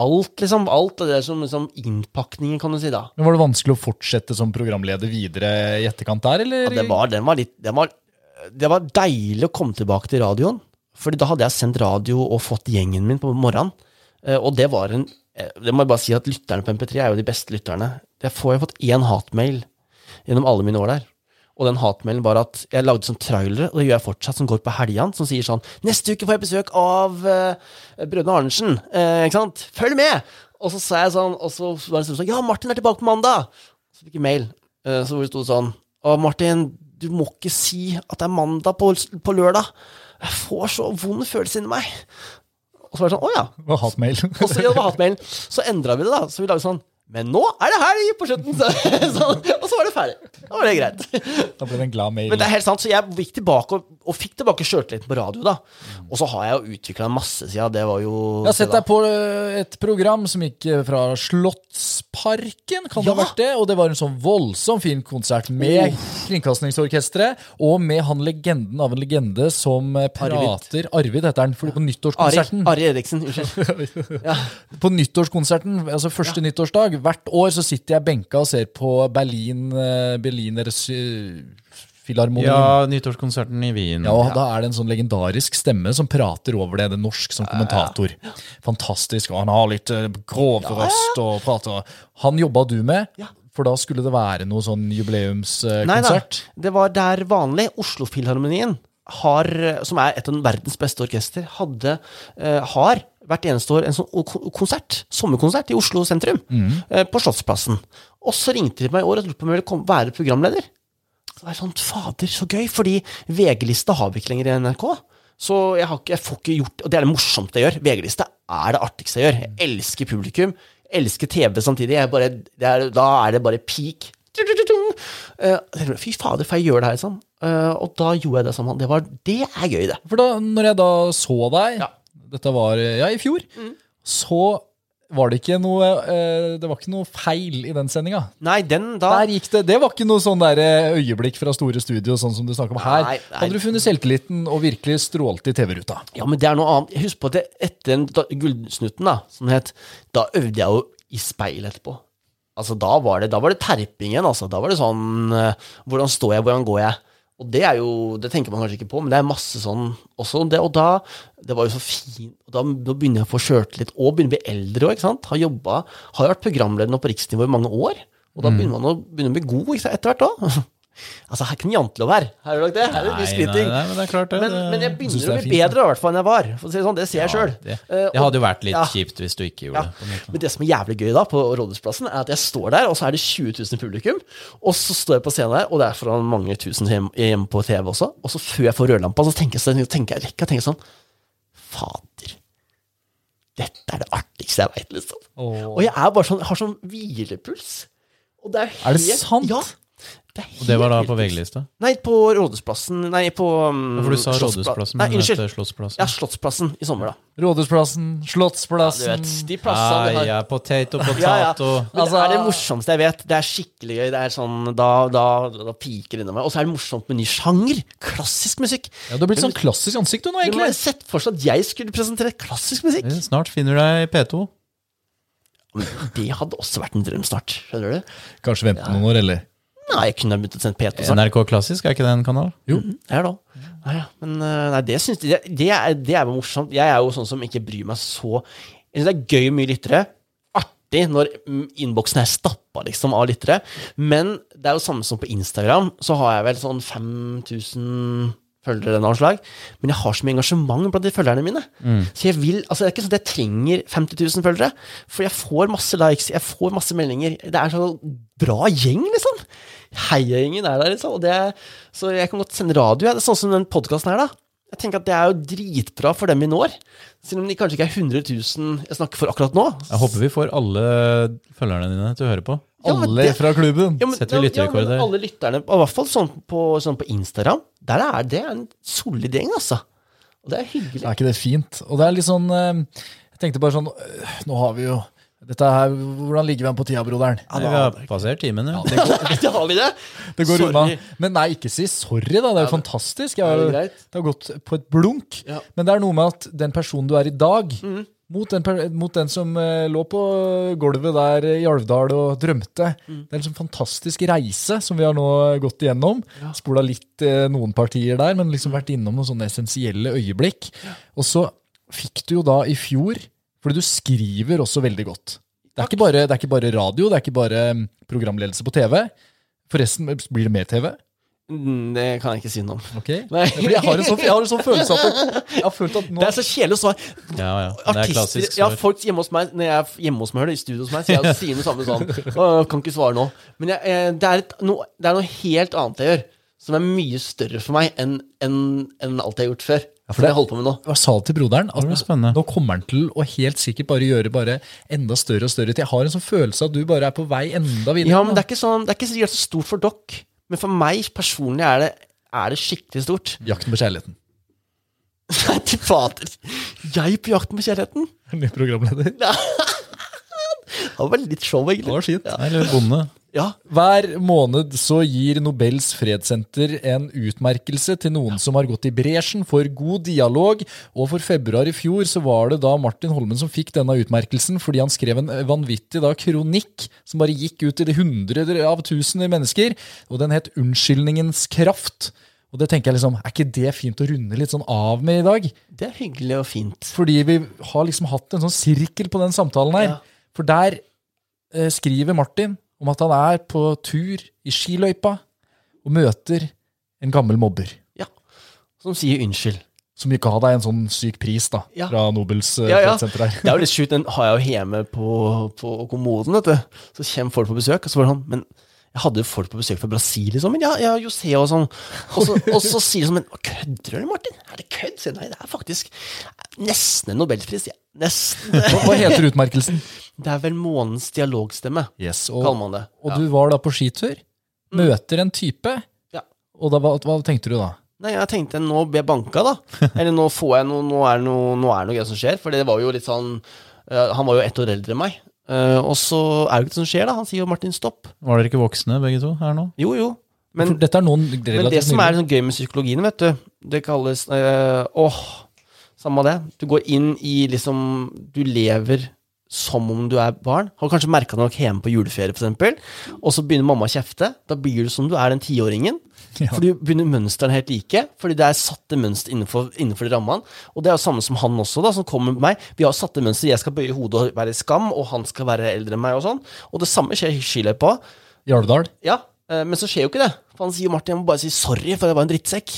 alt, liksom. Alt det som liksom innpakningen, kan du si, da. men var det vanskelig å fortsette som programleder videre i etterkant der, eller? Ja, det var, den var litt den var, Det var deilig å komme tilbake til radioen. Fordi da hadde jeg sendt radio og fått gjengen min på morgenen. Eh, og det var en eh, Det må jeg bare si at lytterne på MP3 er jo de beste lytterne. Jeg får jeg har fått én hatmail gjennom alle mine år der. Og den hatmailen var at jeg lagde sånn trailere, og det gjør jeg fortsatt, som går på helgene, som sier sånn 'Neste uke får jeg besøk av uh, Brødrene Arnesen', uh, ikke sant? Følg med! Og så sa jeg sånn, og så var det sånn 'Ja, Martin er tilbake på mandag'. Så fikk jeg mail, uh, så hvor det sto sånn 'Å, Martin, du må ikke si at det er mandag på, på lørdag'. Jeg får så vond følelse inni meg. Og så var det sånn 'Å ja'. Det var hatmail. Og så, ja, det var hatmailen. så endra vi det, da. Så vi lagde sånn Men nå er det helg på slutten! [laughs] Så, og så var det ferdig. Da var det greit. da ble det en glad mail. Men det er helt sant, så jeg gikk tilbake og, og fikk tilbake sjøltilliten på radio, da. Og så har jeg jo utvikla masse siden. Det var jo Jeg har sett deg på eh, et program som gikk eh, fra Slottsparken, kan det ha Ja. vært det? Og det var en sånn voldsom fin konsert med Kringkastingsorkesteret, og med han legenden av en legende som eh, prater Arvid heter han, fordi på nyttårskonserten Ari Eriksen, unnskyld. [laughs] Ja. På nyttårskonserten, altså første nyttårsdag, hvert år så sitter jeg benka og ser på Berlin, Berliners Berliner Filharmonien. Ja, nyttårskonserten i Wien. Ja, og Da er det en sånn legendarisk stemme som prater over det. Det er norsk som kommentator. Fantastisk. Og han har litt eh, grov røst og prater. Han jobba du med, Ja. for da skulle det være noe sånn Nei da, jubileumskonsert. det var der vanlig. Oslofilharmonien, har, som er et av verdens beste orkester, hadde, uh, har hvert eneste år en sånn konsert, sommerkonsert i Oslo sentrum, eh, på Slottsplassen. Og så ringte de meg i år og lurte på om jeg ville komme, være programleder. Så det er sånn, fader, så gøy, fordi VG-lista har vi ikke lenger i NRK. Så jeg, har ikke, jeg får ikke gjort Og det er det morsomste jeg gjør. VG-lista er det artigste jeg gjør. Jeg elsker publikum. Elsker TV samtidig. Jeg bare, det er, da er det bare peak. Eh, Fy fader, får jeg gjøre det her liksom? Eh, og da gjorde jeg det sammen. Det, var, det er gøy, det. For da når jeg da så deg, Ja. dette var ja, i fjor, så var det ikke noe eh, Det var ikke noe feil i den sendinga. Nei, den da Der gikk det, det var ikke noe sånn der eh, øyeblikk fra store studio, sånn som du snakker om her. Nei, nei. Hadde du funnet selvtilliten og virkelig strålt i TV-ruta? Ja, men det er noe annet. Husk på at etter den Gullsnutten, da, som det het, da øvde jeg jo i speil etterpå. Altså, da var det, da var det terpingen, altså. Da var det sånn eh, Hvordan står jeg, hvordan går jeg? Og det er jo, det tenker man kanskje ikke på, men det er masse sånn også. Det, og da, det var jo så fint, og da, da begynner jeg å få sjøltillit, og begynner å bli eldre òg, ikke sant. Har jobba, har vært programleder nå på riksnivå i mange år, og da begynner man å, begynner å bli god ikke sant, etter hvert òg. [laughs] altså, her er ikke en jantelov her, her er det nok det, her er det Nei, nei, nei, men det er klart det. Men, men jeg begynner det å bli bedre i hvert fall enn jeg var, for å si det sånn, det ser jeg sjøl. det, det hadde jo vært litt kjipt hvis du ikke gjorde Ja. det. Men det som er jævlig gøy da på Rådhusplassen, er at jeg står der, og så er det 20 000 publikum. Og så står jeg på scenen der, og det er foran mange tusen hjemme, hjem på TV også. Og så før jeg får rødlampa, så tenker jeg, så tenker jeg, jeg tenker sånn Fader. Dette er det artigste jeg veit, liksom. Og jeg er bare sånn, har sånn hvilepuls. Og det er, Er det sant? Ja. Det Og det var da på. VG-lista? Nei, på Rådhusplassen Nei, på um, For du sa Rådhusplassen, men unnskyld. heter Slottsplassen. Ja, Slottsplassen i sommer, da. Rådhusplassen, Du Slottsplassen vet, de plassene ja, har. ja, potato, potato. [laughs] Ja, ja. Men Altså- det er det morsomste jeg vet. Det er skikkelig gøy. Det er sånn, da, da, da piker det inni meg. Og så er det morsomt med ny sjanger. Klassisk musikk. Ja, Du har blitt sånn klassisk ansikt du nå, egentlig. Du må sett for seg at jeg skulle presentere klassisk musikk. Snart finner du deg i P2. Men Det hadde også vært en drøm snart. Skjønner du? Kanskje vente noen år, eller? Nei, jeg kunne begynt å sende P2 snart. NRK Klassisk, er ikke det en kanal? Jo. Ja da. Nei, ja. Men eh, nei, det synes, det, det, er, det er jo morsomt. Jeg er jo sånn som ikke bryr meg så Jeg syns det er gøy med mye lyttere. Artig når mm, innboksen er stappa liksom, av lyttere. Men det er jo samme som på Instagram. Så har jeg vel sånn 5000 følgere av noe slag. Men jeg har så mye engasjement blant de følgerne mine. Så jeg vil, altså det er ikke sånn at jeg trenger 50 000 følgere. For jeg får masse likes, jeg får masse meldinger. Det er sånn bra gjeng, liksom. Heiagjengen er der, liksom. Og det er, så jeg kan godt sende radio. jeg. Det er sånn som den podkasten her, da. Jeg tenker at Det er jo dritbra for dem vi når. Selv om de kanskje ikke er 100 000 jeg snakker for akkurat nå. Jeg håper vi får alle følgerne dine til å høre på. Ja, Alle det- fra klubben. Ja, men, Setter vi lytterrekord ja, alle lytterne, i hvert fall sånn på, sånn på Instagram, der er det en solid gjeng, altså. Og det er hyggelig. Er ikke det fint? Og det er litt sånn eh, Jeg tenkte bare sånn øh, Nå har vi jo dette her, Hvordan ligger vi an på tida, broderen? Vi har passert timen, ja. Det [laughs] har vi det! Det går Sorry. unna. Men nei, ikke si sorry, da. Det er jo fantastisk. Jeg har, Er det det har gått på et blunk. Ja. Men det er noe med at den personen du er i dag, Mm. mot, den, mot den som eh, lå på gulvet der i Alvdal og drømte Mm. Det er en sånn fantastisk reise som vi har nå gått igjennom. Spola litt eh, noen partier der, men liksom vært innom noen sånne essensielle øyeblikk. Og så fikk du jo da i fjor Fordi du skriver også veldig godt. Det er, ikke bare, det er ikke bare radio, det er ikke bare mm, programledelse på TV. Forresten, blir det mer TV? Mm, Det kan jeg ikke si noe om. Ok. [laughs] Nei. Fordi jeg har en sånn, jeg har en sånn følelse at jeg har følt at nå Det er så kjedelig å svare. Ja, ja. Er Artister klassisk Ja, svar. folk hjemme hos meg Når jeg er hjemme hos meg, eller i studio hos meg, så jeg [laughs] sier noe samme sånn Jeg Kan ikke svare nå. Men jeg, eh, det, er et, no, det er noe helt annet jeg gjør, som er mye større for meg enn en, enn alt jeg har gjort før. For det holder på med nå. Jeg sa til broderen at Det nå kommer han til å helt sikkert bare gjøre bare enda større og større. Jeg har en sånn følelse at du bare er på vei enda videre. Ja, men det er ikke sånn Det er ikke så stort for dere. Men for meg personlig er det, er det skikkelig stort. Jakten på kjærligheten. [laughs] Nei, til fader. Jeg på Jakten på kjærligheten? [laughs] Ny programleder. [laughs] Det var litt show, egentlig. Det var fint. Ja. Eller bonde. Ja. Hver måned så gir Nobels fredssenter en utmerkelse til noen som har gått i bresjen for god dialog, og for februar i fjor så var det da Martin Holmen som fikk denne utmerkelsen fordi han skrev en vanvittig da kronikk som bare gikk ut til de hundreder av tusener mennesker, og den het Unnskyldningens kraft. Og det tenker jeg liksom, Er ikke det fint å runde litt sånn av med i dag? Det er hyggelig og fint. Fordi vi har liksom hatt en sånn sirkel på den samtalen her. Ja. For der eh, skriver Martin om at han er på tur i skiløypa og møter en gammel mobber. Ja. Som sier unnskyld. Som ikke ga deg en sånn syk pris da, Ja. fra Nobels eh, Ja, ja. fredssenter her. Det er jo litt sjukt. Den har jeg jo hjemme på, på kommoden. vet du. Så kommer folk på besøk, og så var det sånn Men jeg hadde jo folk på besøk fra Brasil, i Men ja, ja José og sånn. Og så, og så sier de sånn Men kødder du, Martin? Er det kødd? Så Nei, det er faktisk nesten en nobelpris. Ja. Nesten. Hva, heter utmerkelsen? [laughs] Det er vel månens dialogstemme, Yes, kaller man det. og Ja. Mm. du var da på skitur, møter en type, Ja. og da, hva, hva tenkte du da? Nei, jeg tenkte nå blir jeg banka, da. [laughs] Eller nå får jeg noe Nå er det noe, er det noe gøy som skjer. For det var jo litt sånn eh, Han var jo ett år eldre enn meg. Eh, og så er det jo ikke det som skjer, da. Han sier jo 'Martin, stopp'. Var dere ikke voksne begge to her nå? Jo, jo. Men, dette er noen men det som er sånn gøy med psykologien, vet du, det kalles eh, Åh, samme det. Du går inn i liksom Du lever som om du er barn. Har kanskje merka det nok hjemme på juleferie, f.eks., og så begynner mamma å kjefte. Da blir du som du er den tiåringen. Ja. For du begynner mønstrene helt like, fordi det er satte mønster innenfor, innenfor de rammene. Og det er jo samme som han også, da, som kommer med meg. Vi har satte mønster. Jeg skal bøye hodet og være i skam, og han skal være eldre enn meg, og sånn. Og det samme skjer i skiløypa. I Alvdal. Ja, eh, men så skjer jo ikke det. For han sier Martin, jeg må bare si sorry, for jeg var en drittsekk.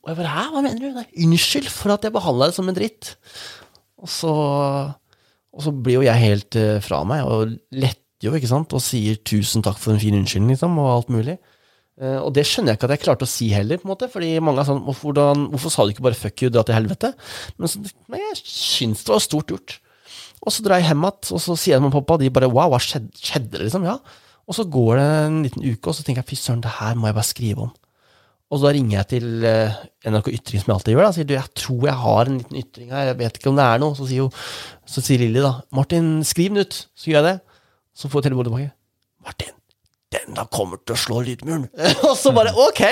Og jeg bare hæ, hva mener du? Nei, unnskyld for at jeg behandla deg som en dritt. Og så, og så blir jo jeg helt eh, fra meg, og letter jo, ikke sant, og sier tusen takk for en fin unnskyldning, liksom, og alt mulig. Eh, og det skjønner jeg ikke at jeg klarte å si heller, på en måte, fordi mange er sånn hvorfor, hvorfor sa du ikke bare fuck you, dra til helvete? Men så, nei, jeg syns det var stort gjort. Og så drar jeg hjem igjen, og så sier jeg mamma og pappa, de bare wow, hva skjedde, skjedde liksom? Ja. Og så går det en liten uke, og så tenker jeg fy søren, det her må jeg bare skrive om. Og så ringer jeg til eh, NRK Ytring, som jeg alltid gjør. da, sier du, jeg tror jeg har en liten ytring her, jeg vet ikke om det er noe. Så sier, jo, sier Lilly da, Martin, skriv den ut. Så gjør jeg det. Så får jeg telefonen tilbake. Martin, den da kommer til å slå lydmuren. [laughs] og så bare ok!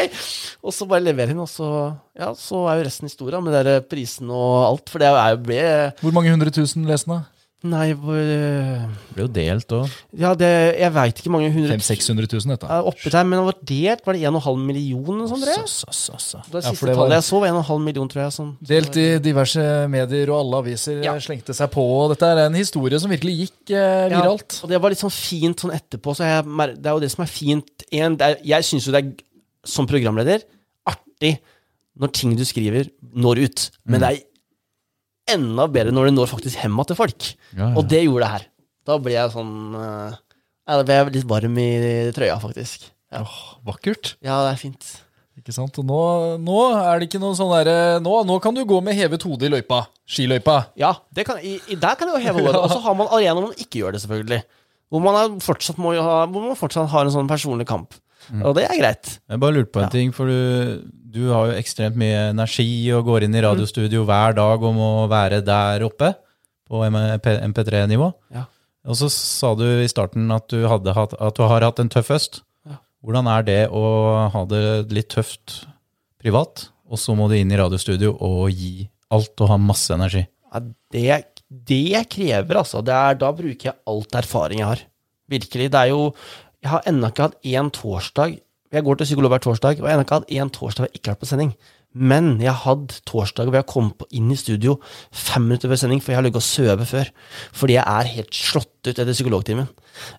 Og så bare leverer hun, og så, ja, så er jo resten historie med der prisen og alt. For det er jo ble Hvor mange hundre tusen lesende? Nei, hvor Det ble jo delt òg. Ja, det, jeg veit ikke mange hundre 500 000-600 000, dette. oppi der, men det var delt, var det 1,5 million eller Så, så, så, Det siste ja, det var- tallet jeg så, var 1,5 million, tror jeg. Sånn. Delt i diverse medier, og alle aviser Ja. slengte seg på. og Dette er en historie som virkelig gikk eh, viralt. Ja, og det var litt sånn fint sånn etterpå. Så jeg, det er jo det som er fint. En, det er, jeg syns jo det er, som programleder, artig når ting du skriver, når ut. Men det er enda bedre når det når faktisk hemma til folk. Ja, ja. Og det gjorde det her. Da ble jeg sånn eh, Da ble jeg litt varm i trøya, faktisk. Ja, Vakkert. ja det er fint. Ikke sant? Og nå, nå er det ikke noe sånn derre nå, nå kan du gå med hevet hode i løypa. Skiløypa. Ja, det kan, i, i, der kan du jo heve hodet. [laughs] Og så har man arenaer hvor man ikke gjør det, selvfølgelig. Hvor man, fortsatt må ha, hvor man fortsatt har en sånn personlig kamp. Og det er greit. Jeg bare lurte på en Ja. ting, for du, du har jo ekstremt mye energi og går inn i radiostudio hver dag om å være der oppe på MP3-nivå. Ja. Og så sa du i starten at du, hatt, at du har hatt en tøff høst. Ja. Hvordan er det å ha det litt tøft privat, og så må du inn i radiostudio og gi alt og ha masse energi? Ja, det, det krever, altså. Det er, da bruker jeg alt erfaring jeg har. Virkelig. Det er jo Jeg har ennå ikke hatt én torsdag Jeg går til psykolog hver torsdag, og jeg har ennå ikke hatt én torsdag hvor jeg ikke har vært på sending. Men jeg har hatt torsdager hvor jeg har kommet inn i studio fem minutter før sending, for jeg har ligget og sovet før. Fordi jeg er helt slått ut etter psykologtimen.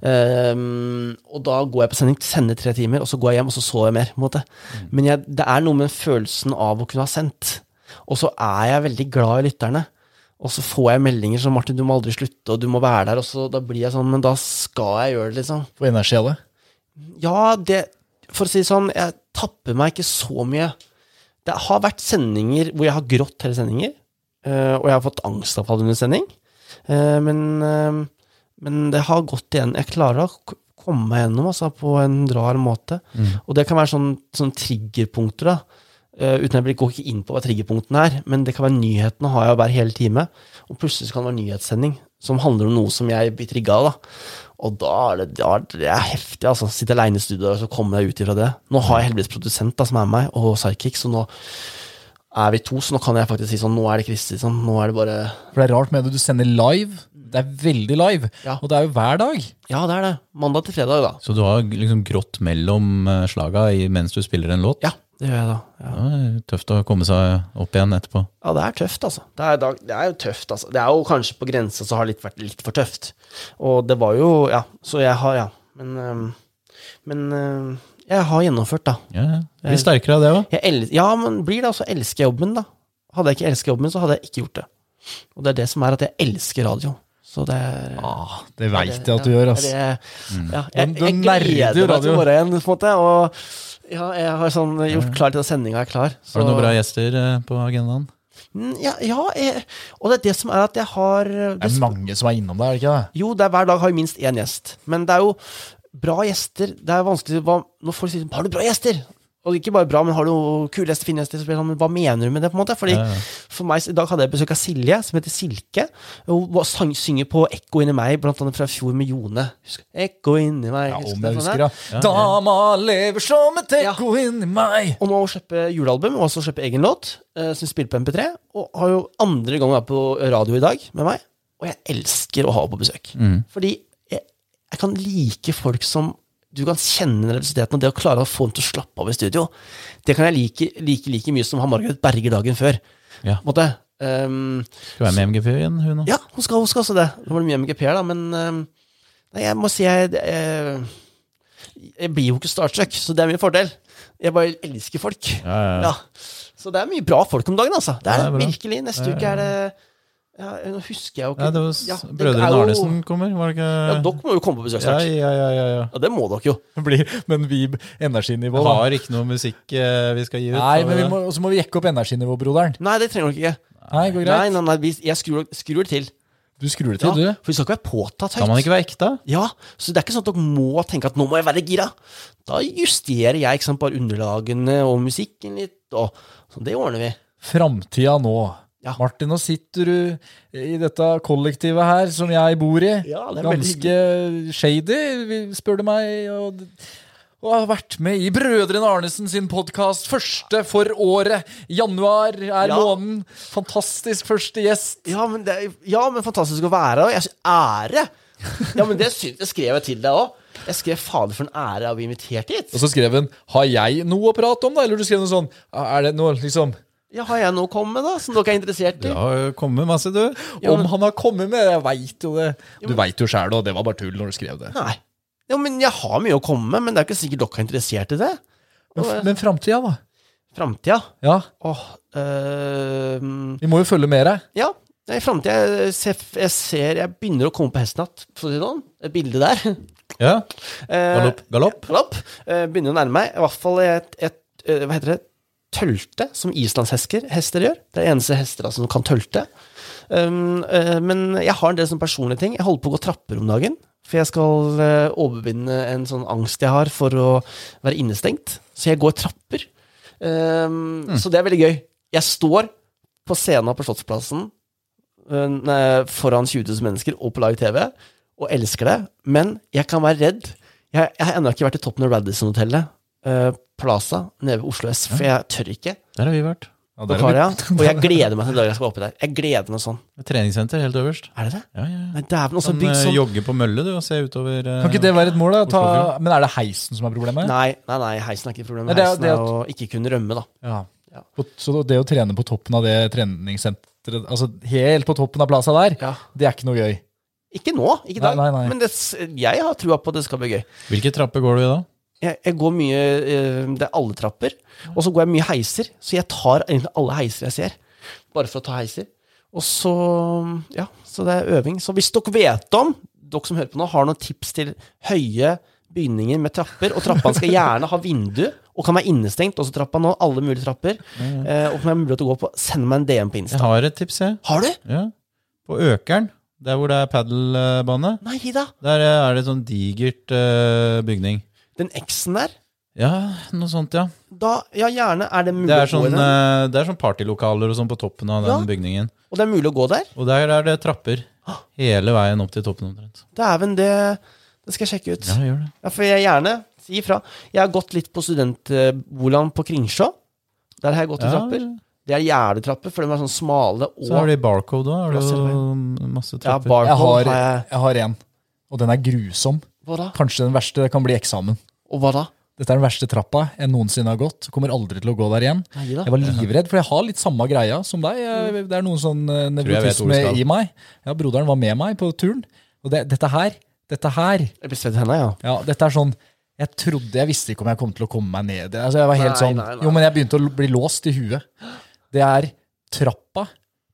Um, og da går jeg på sending, sender tre timer, og så går jeg hjem, og så sover jeg mer. på en måte. Men jeg, det er noe med følelsen av å kunne ha sendt. Og så er jeg veldig glad i lytterne. Og så får jeg meldinger som 'Martin, du må aldri slutte', og 'du må være der', og så da blir jeg sånn Men da skal jeg gjøre det, liksom. Få energi av det. Ja, det For å si det sånn, jeg tapper meg ikke så mye. Det har vært sendinger hvor jeg har grått hele sendinger, eh, og jeg har fått angstavfall under sending. Eh, Men, eh, men det har gått igjen. Jeg klarer å komme meg gjennom altså, på en rar måte. Og det kan være sånne, sånn triggerpunkter, da. Eh, uten jeg går ikke inn på hva triggerpunktene er, men det kan være nyhetene har jeg hver hele time. Og plutselig så kan det være nyhetssending som handler om noe som jeg blir trigga av. da. Og da er det, da er det er heftig, altså. Sitte aleine i studio og så komme deg ut ifra det. Nå har jeg heldigvis produsent da, som er med meg, og psychic, så nå er vi to, så nå kan jeg faktisk si sånn Nå er det Kristi, sånn. Nå er det bare For det er rart med det. Du sender live. Det er veldig live. Ja. Og det er jo hver dag. Ja, det er det. Mandag til fredag, da. Så du har liksom grått mellom eh, slaga mens du spiller en låt? Ja, det gjør jeg da. Ja. Det er tøft å komme seg opp igjen etterpå. Ja, det er tøft, altså. Det er, det er jo tøft, altså. Det er jo kanskje på grensa så har det litt vært litt for tøft. Og det var jo Ja, så jeg har, ja. Men Men jeg har gjennomført, da. Ja, ja. Blir sterkere av det òg. Jeg el ja, men blir det altså elsker jeg jobben, da. Hadde jeg ikke elsket jobben min, så hadde jeg ikke gjort det. Og det er det som er at jeg elsker radio. Så det er Ah, det veit jeg at du gjør, altså. Det er- Ja, jeg, jeg, jeg gleder meg radio. til morgenen, på en måte. Og ja, jeg har sånn gjort klar til at sendinga er klar. Har du noen bra gjester eh, på agendaen? Mm, Ja, ja jeg, og det er det som er at jeg har Det er mange som er innom deg, er det ikke det? Jo, det er hver dag har vi minst én gjest. Men det er jo bra gjester. Det er vanskelig Når folk sier 'Har du bra gjester?' Og ikke bare bra, men har du noe kuleste fineste sånn, hva mener du med det? på en måte? Fordi Ja, ja. For meg, I dag hadde jeg besøk av Silje, som heter Silke. Hun sang, synger på 'Ekko inni meg', blant annet fra i fjor med Jone. Husker, Ekko inni meg. Ja, om jeg husker, ja. Dama lever som et ekko inni meg. Og nå slipper julealbum, og også slipper egen låt, eh, som spiller på MP3. Og har jo andre gang vært på radio i dag med meg. og jeg elsker å ha henne på besøk. Mm. Fordi jeg, jeg kan like folk som du kan kjenne nervøsiteten, og det å klare å få dem til å slappe av i studio, det kan jeg like like, like mye som han Margaret Berger dagen før. Ja. Måte. Um, Skal være med MGP igjen, hun òg. ja, hun skal, hun skal også det. Nå blir det mye MGP her, da, men um, Nei, jeg må si jeg, jeg Jeg blir jo ikke starstruck, så det er min fordel. Jeg bare elsker folk. Ja, ja, ja. Så det er mye bra folk om dagen, altså. Det er det er virkelig. Neste uke er det ja, Nå husker jeg jo ikke Ja, det var Ja, det Brødrene jo- Arnesen kommer, var det ikke? Ja, dere må jo komme på besøk ja, snart. ja, ja, ja, ja. Ja, det må dere jo. [laughs] Blir, men vi energinivå, da. Har ikke noe musikk eh, vi skal gi ut. Nei, men Og så må vi jekke opp energinivå, broderen. Nei, det trenger dere ikke. Nei, går greit. nei, nei, nei jeg skrur, skrur det til. Du skrur det Ja, til, du. for vi skal ikke være påtatt høyt. Kan man ikke være ekte? Ja, så det er ikke sånn at dere må tenke at nå må jeg være gira. Da justerer jeg ikke sant, bare underlagene og musikken litt, og så det ordner vi. Framtida nå. Ja. Martin, nå sitter du i dette kollektivet her som jeg bor i. Ja, det er Ganske shady, spør du meg. Og, og har vært med i Brødrene Arnesen sin podkast. Første for året. Januar er Ja. måneden. Fantastisk første gjest. Ja, men, det, ja, men fantastisk å være her. Ære! Ja, men det, synes, det skrev jeg til deg òg. Jeg skrev 'fader, for en ære å bli invitert hit'. Og så skrev hun 'Har jeg noe å prate om', da? Eller du skrev noe sånn Er det noe liksom Ja, Har jeg noe å komme med, da, som dere er interessert i? Det har kommet masse, du. Ja, Om han har kommet med Jeg veit jo det. Du veit jo sjæl, og det var bare tull når du skrev det. Nei. Jo, men jeg har mye å komme med, men det er ikke sikkert dere er interessert i det. Men, men framtida, da? Framtida? Ja, Åh øh, vi må jo følge med deg. Ja, i framtida jeg, ser- jeg ser Jeg begynner å komme på hesten igjen, for å si det sånn. Et bilde der. Ja. Eh, Galopp. Galopp. Galopp. Eh, begynner å nærme meg. I hvert fall et, et, et Hva heter det? Tølte, som islandshester hester gjør. Det er eneste hester som kan tølte. Um, uh, men jeg har en del sånne personlige ting. Jeg holder på å gå trapper om dagen. For jeg skal uh, overvinne en sånn angst jeg har for å være innestengt. Så jeg går trapper. Um, Så det er veldig gøy. Jeg står på scenen på Slottsplassen uh, foran 20 000 mennesker og på live TV og elsker det, men jeg kan være redd. Jeg, jeg har ennå ikke vært i toppen av Radisson-hotellet, eh, Plaza, nede ved Oslo S, for jeg tør ikke. Der har vi vært. Ja, Dere har vi. Og jeg gleder meg til den dagen jeg skal oppi der. Jeg gleder meg sånn. Treningssenter helt øverst. Er det det? Ja, ja. Nei, dæven, også bygd eh, sånn jogge på mølle du og se utover eh, Kan ikke det være et mål? da? Ta, men er det heisen som er problemet? Nei, nei, nei, heisen er ikke problemet. Nei, det er- Heisen det er er å ikke kunne rømme, da. Ja. Ja. Så det å trene på toppen av det treningssenteret, altså helt på toppen av Plassa der, Ja. det er ikke noe gøy. Ikke nå, ikke i dag. Men det, jeg har trua på at det skal bli gøy. Hvilke trapper går du i da? Jeg, jeg går mye eh, Det er alle trapper. Og så går jeg mye heiser. Så jeg tar egentlig alle heiser jeg ser. Bare for å ta heiser. Og så Ja, så det er øving. Så hvis dere vet om, dere som hører på nå, har noen tips til høye bygninger med trapper, og trappene skal gjerne ha vindu, og kan være innestengt, også trappa nå, alle mulige trapper, mm. og kan være mulig å gå på, send meg en DM på Insta. Jeg har et tips, jeg. Har du? Ja. På Økeren, der hvor det er padelbane, der er det et sånn digert uh, bygning. Den X-en der. Ja, noe sånt, ja. Da, ja, gjerne. Er det mulig Det er å gå sånn, i den? eh, det er sånn partylokaler og sånn på toppen av den Ja. bygningen. Og det er mulig å gå der? Og der er det trapper hele veien opp til toppen omtrent. Dæven, det, det skal jeg sjekke ut. Ja, gjør det. Ja, for jeg gjerne si ifra. Jeg har gått litt på studentboligen på Kringsjå. Der har jeg gått i Ja, trapper. Det er gjerdetrapper, for de er sånn smale og Så har de Barcode òg. Har du jo masse ja, trapper. barcode Jeg har, har jeg jeg har en, og den er grusom. Hva da? Kanskje den verste kan bli eksamen. Og hva da? Dette er den verste trappa jeg noensinne har gått. Kommer aldri til å gå der igjen. Neida. Jeg var livredd, for jeg har litt samme greia som deg. Jeg, det er noen sånn eh, nevrotisme i meg. Ja, Broderen var med meg på turen. Og det, dette her, dette her, Jeg blir svett i ja. ja, dette er sånn Jeg trodde, jeg visste ikke om jeg kom til å komme meg ned. Altså, jeg var helt Nei, sånn, nei, nei. Jo, men jeg begynte å bli låst i huet. Det er trappa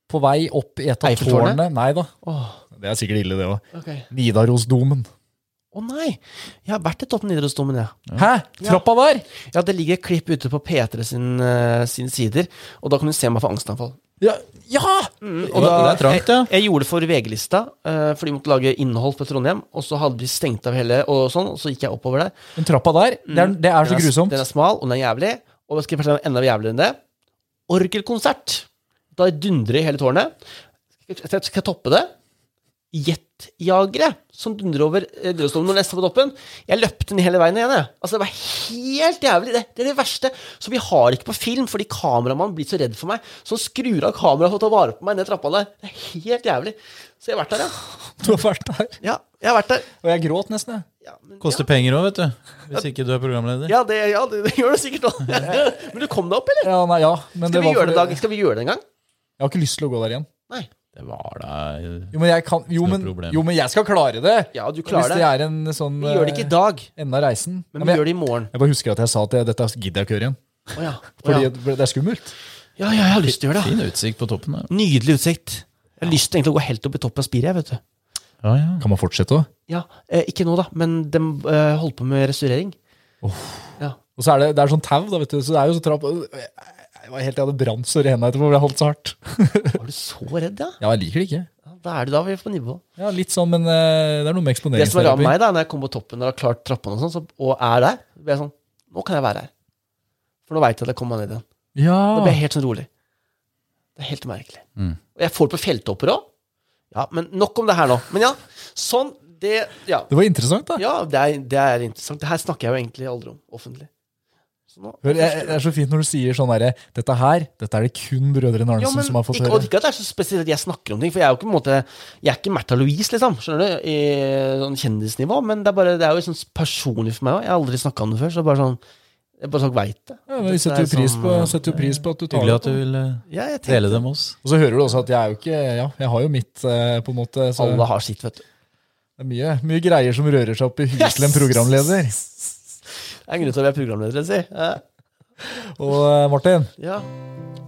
på vei opp i et av tårnene. Nei da. Åh, Det er sikkert ille, det òg. Okay. Nidarosdomen. Å nei! Jeg har vært i toppen idrettsdomen, jeg. Hæ? Trappa der? Ja, det ligger et klipp ute på P3 sin, uh, sine sider, og da kan du se meg for angstanfall. Ja! ja! Og Det er trangt, ja. jeg, jeg gjorde det for VG-lista, uh, for de måtte lage innhold på Trondheim, og så hadde de stengt av hele, og sånn, og så gikk jeg oppover der. Den trappa der, det er, det er så Den grusomt. Den er smal, og den er jævlig. Og jeg skal fortelle deg enda jævligere enn det. Orgelkonsert. Da dundrer i hele tårnet. Skal jeg, skal jeg toppe det? Jetjagere som dundrer over eh, Drøsholm når neste på toppen. Jeg løpte den hele veien igjen, jeg. Altså, det var helt jævlig. Det, det er det verste. Så vi har ikke på film, fordi kameramannen blir så redd for meg. Så han skrur av kameraet for å ta vare på meg ned trappa der. Det er helt jævlig. Så jeg har vært der, ja. [laughs] Du har vært der. Ja, jeg har vært der. Og jeg gråt nesten, jeg. Ja, men, Koster penger òg, vet du. Hvis ikke du er programleder. ja, det, ja det, det gjør det sikkert òg. [laughs] Men du kom deg opp, eller? Ja, nei, ja, men Skal det vi, det, fordi- Skal vi gjøre det en gang? Jeg har ikke lyst til å gå der igjen. Nei. Det var da Jo, men jeg, kan, jo, men, jo, men jeg skal klare det. Ja, du klarer det det. er en sånn Vi gjør det ikke i dag, Enda enden av reisen. men Ja, vi gjør det i morgen. jeg bare husker at jeg sa at jeg, dette gidder jeg ikke gjøre igjen. Å ja. [laughs] Å, Fordi ja. det er skummelt. ja, ja, jeg har lyst til å gjøre det. fin utsikt på toppen. Da. Nydelig utsikt. Jeg har lyst til å gå helt opp i toppen av spiret, vet du. Ja, ja. Kan man fortsette òg? Ja, eh, Ikke nå, da, men de eh, holdt på med restaurering. Ja. Og så er det, det er sånn tau, da, vet du. Så det er jo så trapp Jeg var helt, jeg hadde brant så rena etterpå, jeg holdt så hardt. Var du så redd, ja? Ja, jeg liker det ikke. Da er du da vi er på nivå. Ja, Litt sånn, men eh, det er noe med Det som var rart med meg da, når jeg kommer på toppen og har klart trappene og sånn, så, og er der, ble jeg sånn Nå kan jeg være her. For nå veit jeg at jeg kommer meg ned igjen. Ja. Da blir jeg helt sånn rolig. Det er helt merkelig. Mm. Og jeg får det på fjelltopper òg. Ja, men nok om det her nå. Men ja, sånn det Ja, Det var interessant, da. ja det, er, det er interessant. Det her snakker jeg jo egentlig aldri om offentlig. Hør, jeg, det er så fint når du sier sånn derre Dette her, dette er det kun brødrene Arnesen jo, men som har fått ikke, høre. og ikke at det er så spesielt at jeg snakker om ting, for jeg er jo ikke på en måte Jeg er ikke Märtha Louise, liksom, skjønner du, i sånn kjendisnivå, men det er bare Det er jo sånn personlig for meg òg. Jeg har aldri snakka om det før, så bare sånn Jeg bare sånn veit det. Ja, vi setter jo, pris sånn, på, setter jo pris på at du tar Hyggelig det at du vil Ja, dele det med oss. Og så hører du også at jeg er jo ikke Ja, jeg har jo mitt, eh, på en måte. Så Alle har sitt, vet du. det er mye, mye greier som rører seg opp i huet til en programleder. Det er en grunn til å være programleder, si. Og eh, Martin, ja.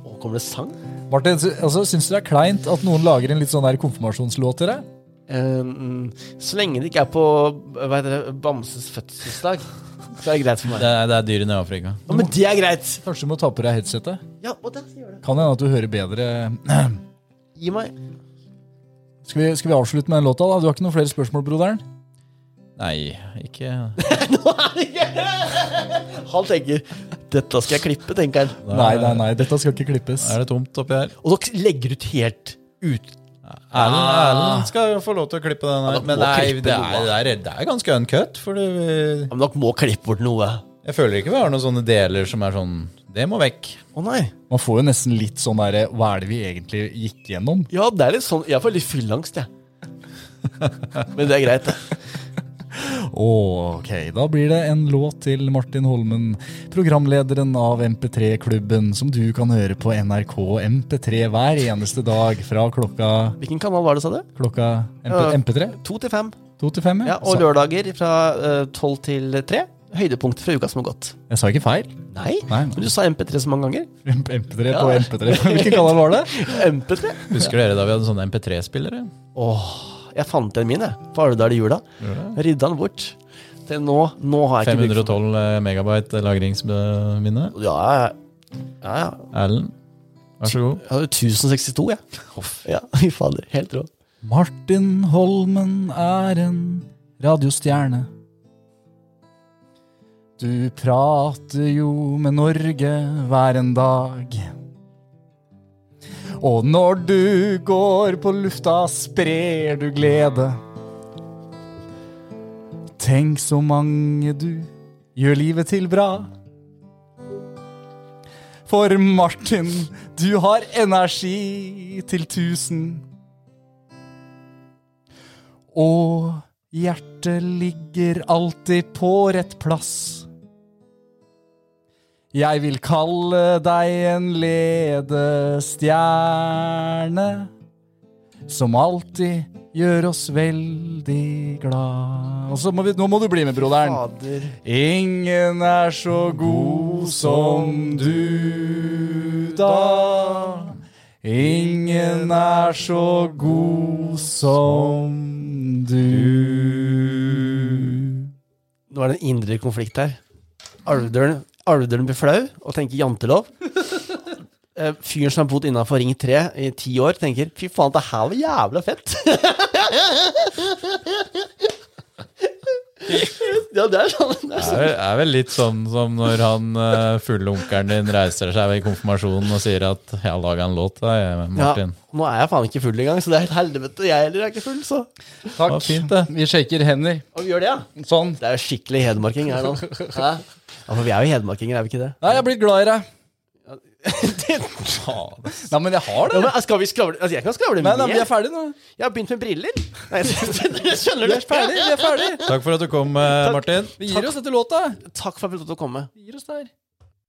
Å, kommer det sang? Martin altså, syns du det er kleint at noen lager en litt sånn der konfirmasjonslåt til deg? Um, så lenge det ikke er på hva heter det, Bamses fødselsdag, så er det greit for meg. Det er, det er dyrene i Afrika. Ja, men det er greit! Kanskje du må ta på deg headsetet? Ja, og det gjør det. Kan hende at du hører bedre Gi meg Skal vi, skal vi avslutte med den låta, da? Du har ikke noen flere spørsmål, broderen? Nei, ikke [laughs] Nå er det ikke Han tenker 'dette skal jeg klippe', tenker han. Nei, nei, nei, dette skal ikke klippes. Er det tomt oppi her? Og dere legger ut helt ut. Erlend Erlend skal jo få lov til å klippe den her. Ja, Men nei, det er, det, er, det, er, er ganske uncut. Fordi vi... Ja, men dere må klippe bort noe. jeg føler ikke vi har noen sånne deler som er sånn Det må vekk. Å nei. Man får jo nesten litt sånn derre Hva er det vi egentlig gikk gjennom? Ja, det er litt sånn Jeg får litt fyllangst, jeg. [laughs] Men det er greit, det. Ok, da blir det en låt til Martin Holmen, programlederen av MP3-klubben, som du kan høre på NRK MP3 hver eneste dag fra klokka, Hvilken kanal var det, sa du? klokka MP, Ja. MP3? To til fem. Ja, og lørdager fra eh, tolv til tre. Høydepunkt fra uka som har gått. Jeg sa ikke feil. Nei, Nei, men du sa MP3 så mange ganger. MP3 Ja. på MP3. [laughs] Hvilken kanal var det? [laughs] MP3? Husker dere da vi hadde sånne MP3-spillere? Åh, jeg fant den min, jeg. På Alvdal i jula. Ja. Rydda den bort. Til nå, nå har jeg ikke for 512 megabyte lagringsminne. Ja, ja, ja. ja. Erlend, vær så god. Jeg hadde 1062, jeg. Ja, [laughs] fy fader. Helt rå. Martin Holmen er en radiostjerne. Du prater jo med Norge hver en dag. Og når du går på lufta, sprer du glede. Tenk så mange du gjør livet til bra. For Martin, du har energi til tusen. Og hjertet ligger alltid på rett plass. Jeg vil kalle deg en ledestjerne som alltid gjør oss veldig glad. Og så må vi, nå må du bli med, broderen. Fader. Ingen er så god som du da. Ingen er så god som du. Nå er det en indre konflikt her. Alvdølen, Alvdølen blir flau og tenker jantelov. [laughs] Eh, Fyren som har bodd innafor Ring 3 i ti år, tenker 'fy faen, det her var jævla fett'. [laughs] Ja, det er sånn. Det er sånn. er, er vel litt sånn som når han eh, fulle onkelen din reiser seg ved konfirmasjonen og sier at 'jeg har laga en låt til deg, Ja, Martin'. nå er jeg faen ikke full engang, så det er et helvete. Jeg heller er ikke full, så. Takk. Ja, fint det. Vi shaker hender. Og vi gjør det, ja. Sånn. Det er jo skikkelig hedmarking her nå. [laughs] Hæ? Ja, for vi er jo hedmarkinger, er vi ikke det? Nei, jeg er blitt glad i deg. det Nei, men jeg har ja, det. men skal vi skravle? Altså, jeg kan skravle Nei, nei, vi er ferdige nå. Jeg har begynt med briller. Nei, [laughs] skjønner Vi du? er ferdige, vi er ferdige. Takk for at du kom, eh, Martin. Vi gir oss etter låta. Takk for at du fikk lov til å komme. Vi gir oss der.